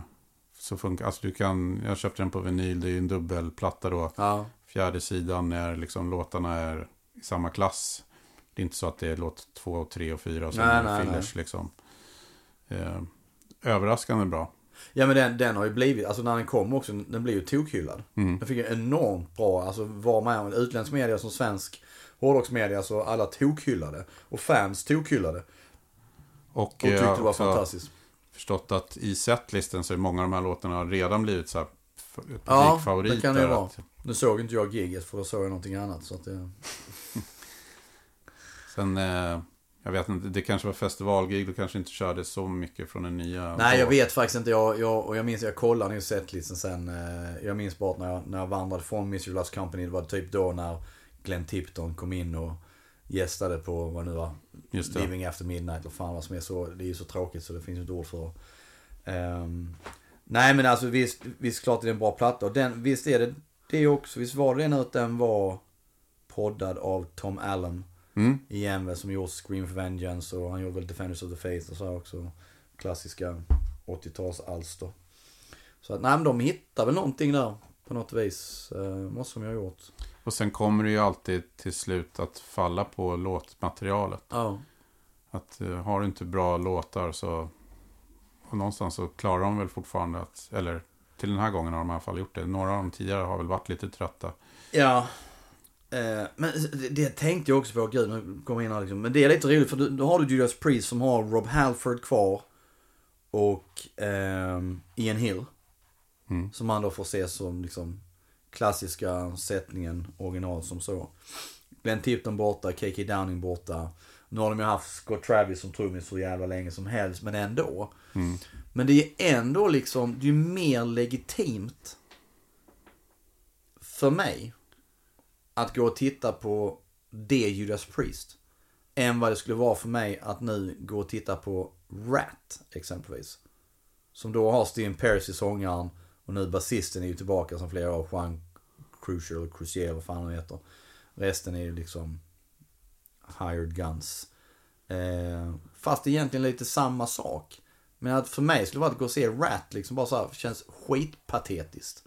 så funkar, alltså du kan, jag köpte den på vinyl, det är ju en dubbelplatta då.
Ja,
Fjärde sidan när liksom låtarna är samma klass. Det är inte så att det är låt två, och tre och fyra
Nej,
är
nej,
fillers liksom. Eh, överraskande bra.
ja men den, den har ju blivit, alltså när den kom också, den blev ju tokhyllad.
Mm.
Den fick ju enormt bra, alltså var med utländsk media som svensk hårdrocksmedia så alla tokhyllade. Och fans tokhyllade.
Och,
Och tyckte det var fantastiskt.
förstått att i setlisten så är många av de här låtarna redan blivit så här f-
Ja,
publikfavoriter.
det kan det ju vara. Nu såg inte jag giget för då såg jag någonting annat. Så att det...
Sen, eh, jag vet inte, det kanske var festivalgig, du kanske inte körde så mycket från den nya.
Nej, jag vet faktiskt inte. Jag, jag, och jag minns, jag kollade ju setlisten sen. eh, Jag minns bara när jag, när jag vandrade från Mystery Lost Company. Det var typ då när Glenn Tipton kom in och gästade på, vad nu var,
Just det.
Living After Midnight. Och fan vad som är så, det är ju så tråkigt så det finns ju inte ord för. Ehm, nej men alltså visst, visst klart är det en bra platta. Och den, visst är det det också. Visst var det nu att den var poddad av Tom Allen.
Mm.
Igen väl som gjort Scream for Vengeance och han gjorde väl Defenders of the Faith och så här också. Klassiska 80-talsalster. Så att nej men de hittar väl någonting där på något vis. Eh, måste de ju ha gjort.
Och sen kommer det ju alltid till slut att falla på låtmaterialet.
Ja.
Att eh, har du inte bra låtar så... Och någonstans så klarar de väl fortfarande att... Eller till den här gången har de i alla fall gjort det. Några av dem tidigare har väl varit lite trötta.
Ja. Eh, men det, tänkte jag också på, gud nu kommer in här liksom. Men det är lite roligt för då, har du Judas Priest som har Rob Halford kvar. Och ehm, Ian Hill.
Mm.
Som man då får se som liksom klassiska sättningen, original som så. Glenn Tipton borta, KK Downing borta. Nu har de ju haft Scott Travis som trummis så jävla länge som helst, men ändå.
Mm.
Men det är ändå liksom, det är ju mer legitimt för mig att gå och titta på det Judas Priest. än vad det skulle vara för mig att nu gå och titta på Rat exempelvis. Som då har Steven Pearce i sångaren och nu basisten är ju tillbaka som flera av Juan Crucial eller Crucier, vad fan han heter. Resten är ju liksom hired guns. Eh, fast egentligen lite samma sak. Men att för mig skulle det vara att gå och se Rat liksom bara så här, känns skitpatetiskt.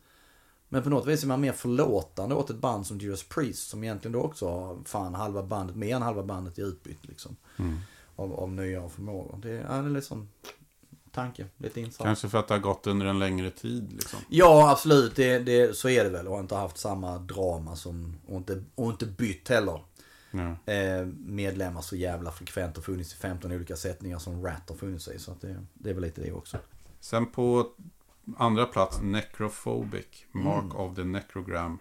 Men på något vis är man mer förlåtande åt ett band som Judas Priest som egentligen då också har fan halva bandet, mer än halva bandet i utbytt liksom. Av, av nya förmågor. Det är, det är sån tanke, lite insatt.
Kanske för att det har gått under en längre tid liksom.
Ja, absolut. Det, det, så är det väl. Och inte haft samma drama som... Och inte, och inte bytt heller.
Ja.
Eh, medlemmar så jävla frekvent och funnits i 15 olika sättningar som Rat har funnits i. Så att det, det är väl lite det också.
Sen på andra plats, Necrophobic, Mark
Mm.
of the Necrogram.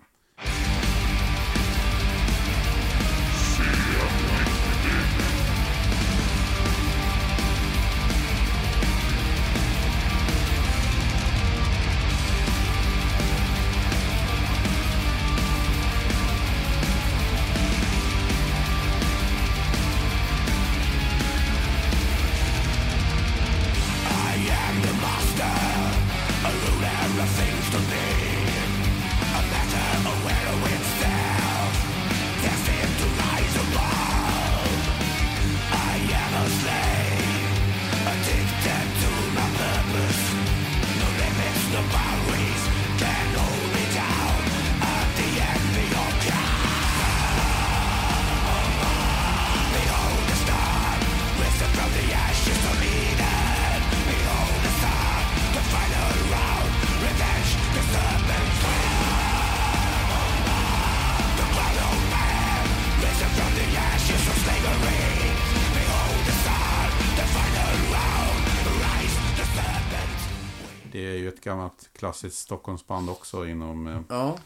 Klassiskt Stockholmsband också inom eh,
Ja.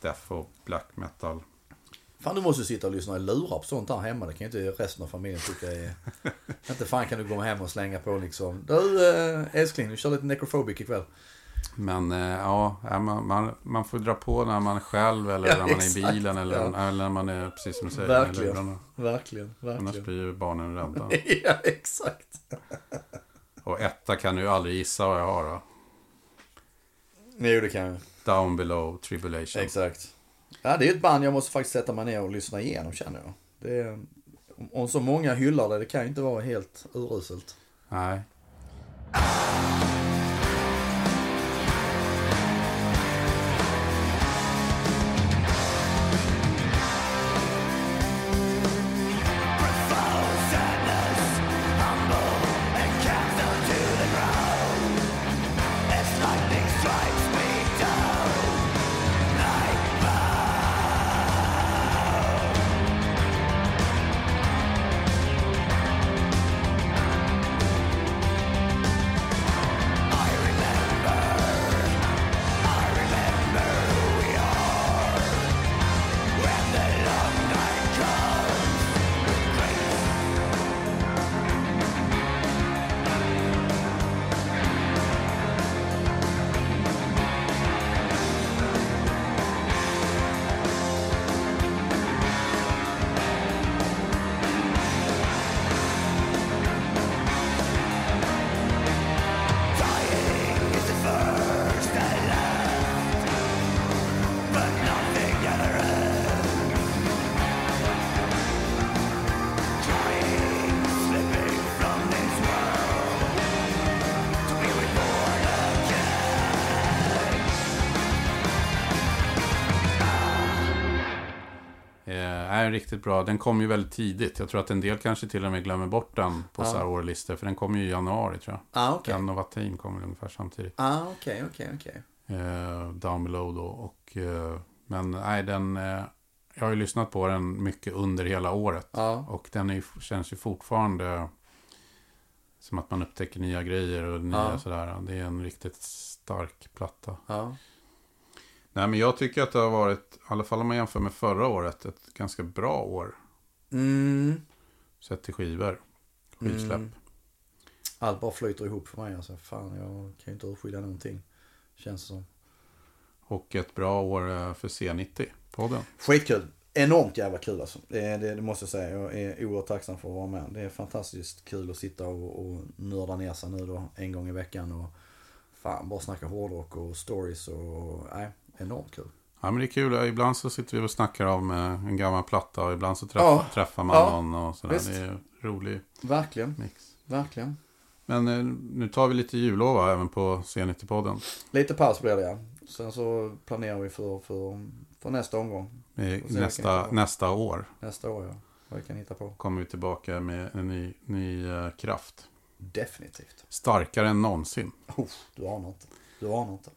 death och black metal.
Fan, du måste sitta och lyssna i lurar på sånt här hemma. Det kan ju inte resten av familjen tycka är... inte fan kan du gå hem och slänga på liksom. Du eh, älskling, vi kör lite necrophobic ikväll.
Men eh, ja, man, man, man får dra på när man är själv eller
Ja,
när man är i bilen eller,
ja.
eller när man är, precis som du säger,
Verkligen.
lurarna.
Verkligen,
Annars
verkligen.
blir ju barnen rädda.
ja, exakt.
Och etta kan du ju aldrig gissa vad jag har då.
Jo, det kan jag.
Down below tribulation.
Exakt. Ja, det är ett band jag måste faktiskt sätta mig ner och lyssna igenom känner jag. Det är, om- så många hyllar det, det kan ju inte vara helt uruselt.
Nej. Riktigt bra. Den kom ju väldigt tidigt. Jag tror att en del kanske till och med glömmer bort den på
Ja.
så här årlistor. För den kom ju i januari tror jag.
Ah, okej.
Den och Vatin kom väl ungefär samtidigt.
Ah, okej, okej, okej.
Eh, down below då. Och, eh, men nej, den... Eh, jag har ju lyssnat på den mycket under hela året.
Ja.
Och den är, känns ju fortfarande som att man upptäcker nya grejer och nya
Ja.
sådär. Det är en riktigt stark platta.
Ja.
Nej, men jag tycker att det har varit, i alla fall om man jämför med förra året, ett ganska bra år.
Mm.
Sett till skivor. Skivsläpp.
Mm. Allt bara flyter ihop för mig alltså. Fan, jag kan ju inte urskilja någonting. Känns det som.
Och ett bra år eh, för C90-podden.
Skitkul. enormt jävla kul alltså. Det, det, det måste jag säga. Jag är oerhört tacksam för att vara med. Det är fantastiskt kul att sitta och, och nörda ner sig nu då en gång i veckan. Och fan, bara snacka hårdrock och stories och nej, enormt kul.
Ja, men det är kul. Ibland så sitter vi och snackar om en gammal platta och ibland så träffar,
Ja.
träffar man
Ja,
någon och sådär.
visst.
Det är en rolig
Verkligen,
mix.
verkligen.
Men eh, nu tar vi lite jullov även på C90-podden.
Lite paus blir det ja. Sen så planerar vi för, för, för nästa omgång.
Nästa, nästa år
Nästa år ja. Vad vi kan hitta på.
kommer vi tillbaka med en ny, ny eh, kraft.
Definitivt.
Starkare än någonsin.
Oh, du anar inte. Du anar inte.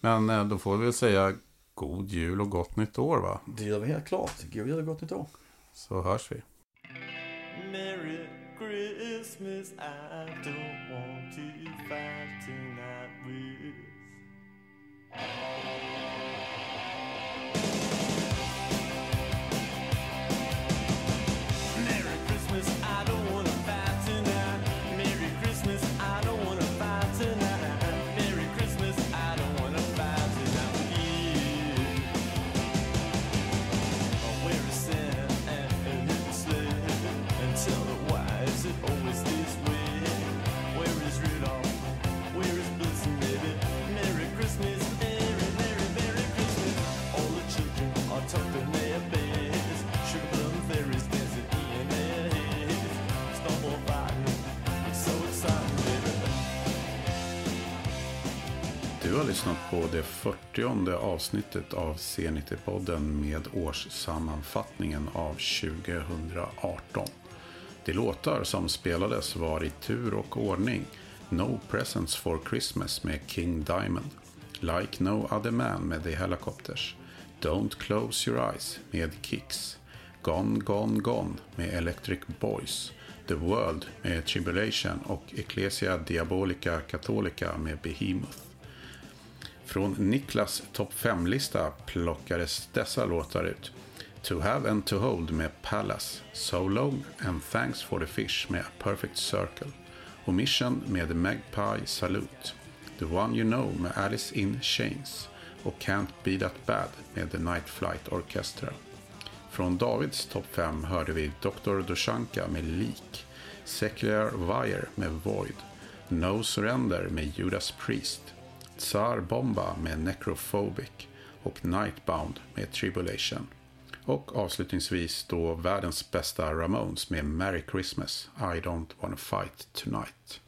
Men eh, då får vi väl säga god jul och gott nytt år va?
Det gör vi helt klart. God jul och gott nytt år.
Så hörs vi.
Merry Christmas, I don't want to fight tonight with.
Lyssnat på det 40 avsnittet av C90-podden med årssammanfattningen av 2018. De låtar som spelades var i tur och ordning. No Presents for Christmas med King Diamond, Like No Other Man med The Helicopters, Don't Close Your Eyes med Kicks, Gone Gone Gone med Electric Boys, The World med Tribulation och Ecclesia Diabolica Catholica med Behemoth. Från Niklas topp 5-lista plockades dessa låtar ut. To Have and To Hold med Palace, So Long and Thanks for the Fish med A Perfect Circle, Mission med Magpie Salute, The One You Know med Alice in Chains och Can't Be That Bad med The Night Flight Orchestra. Från Davids topp 5 hörde vi Dr. Dushanka med Leak. Secular Wire med Void, No Surrender med Judas Priest, Tsar Bomba med Necrophobic och Nightbound med Tribulation. Och avslutningsvis då världens bästa Ramones med Merry Christmas, I Don't Wanna Fight Tonight.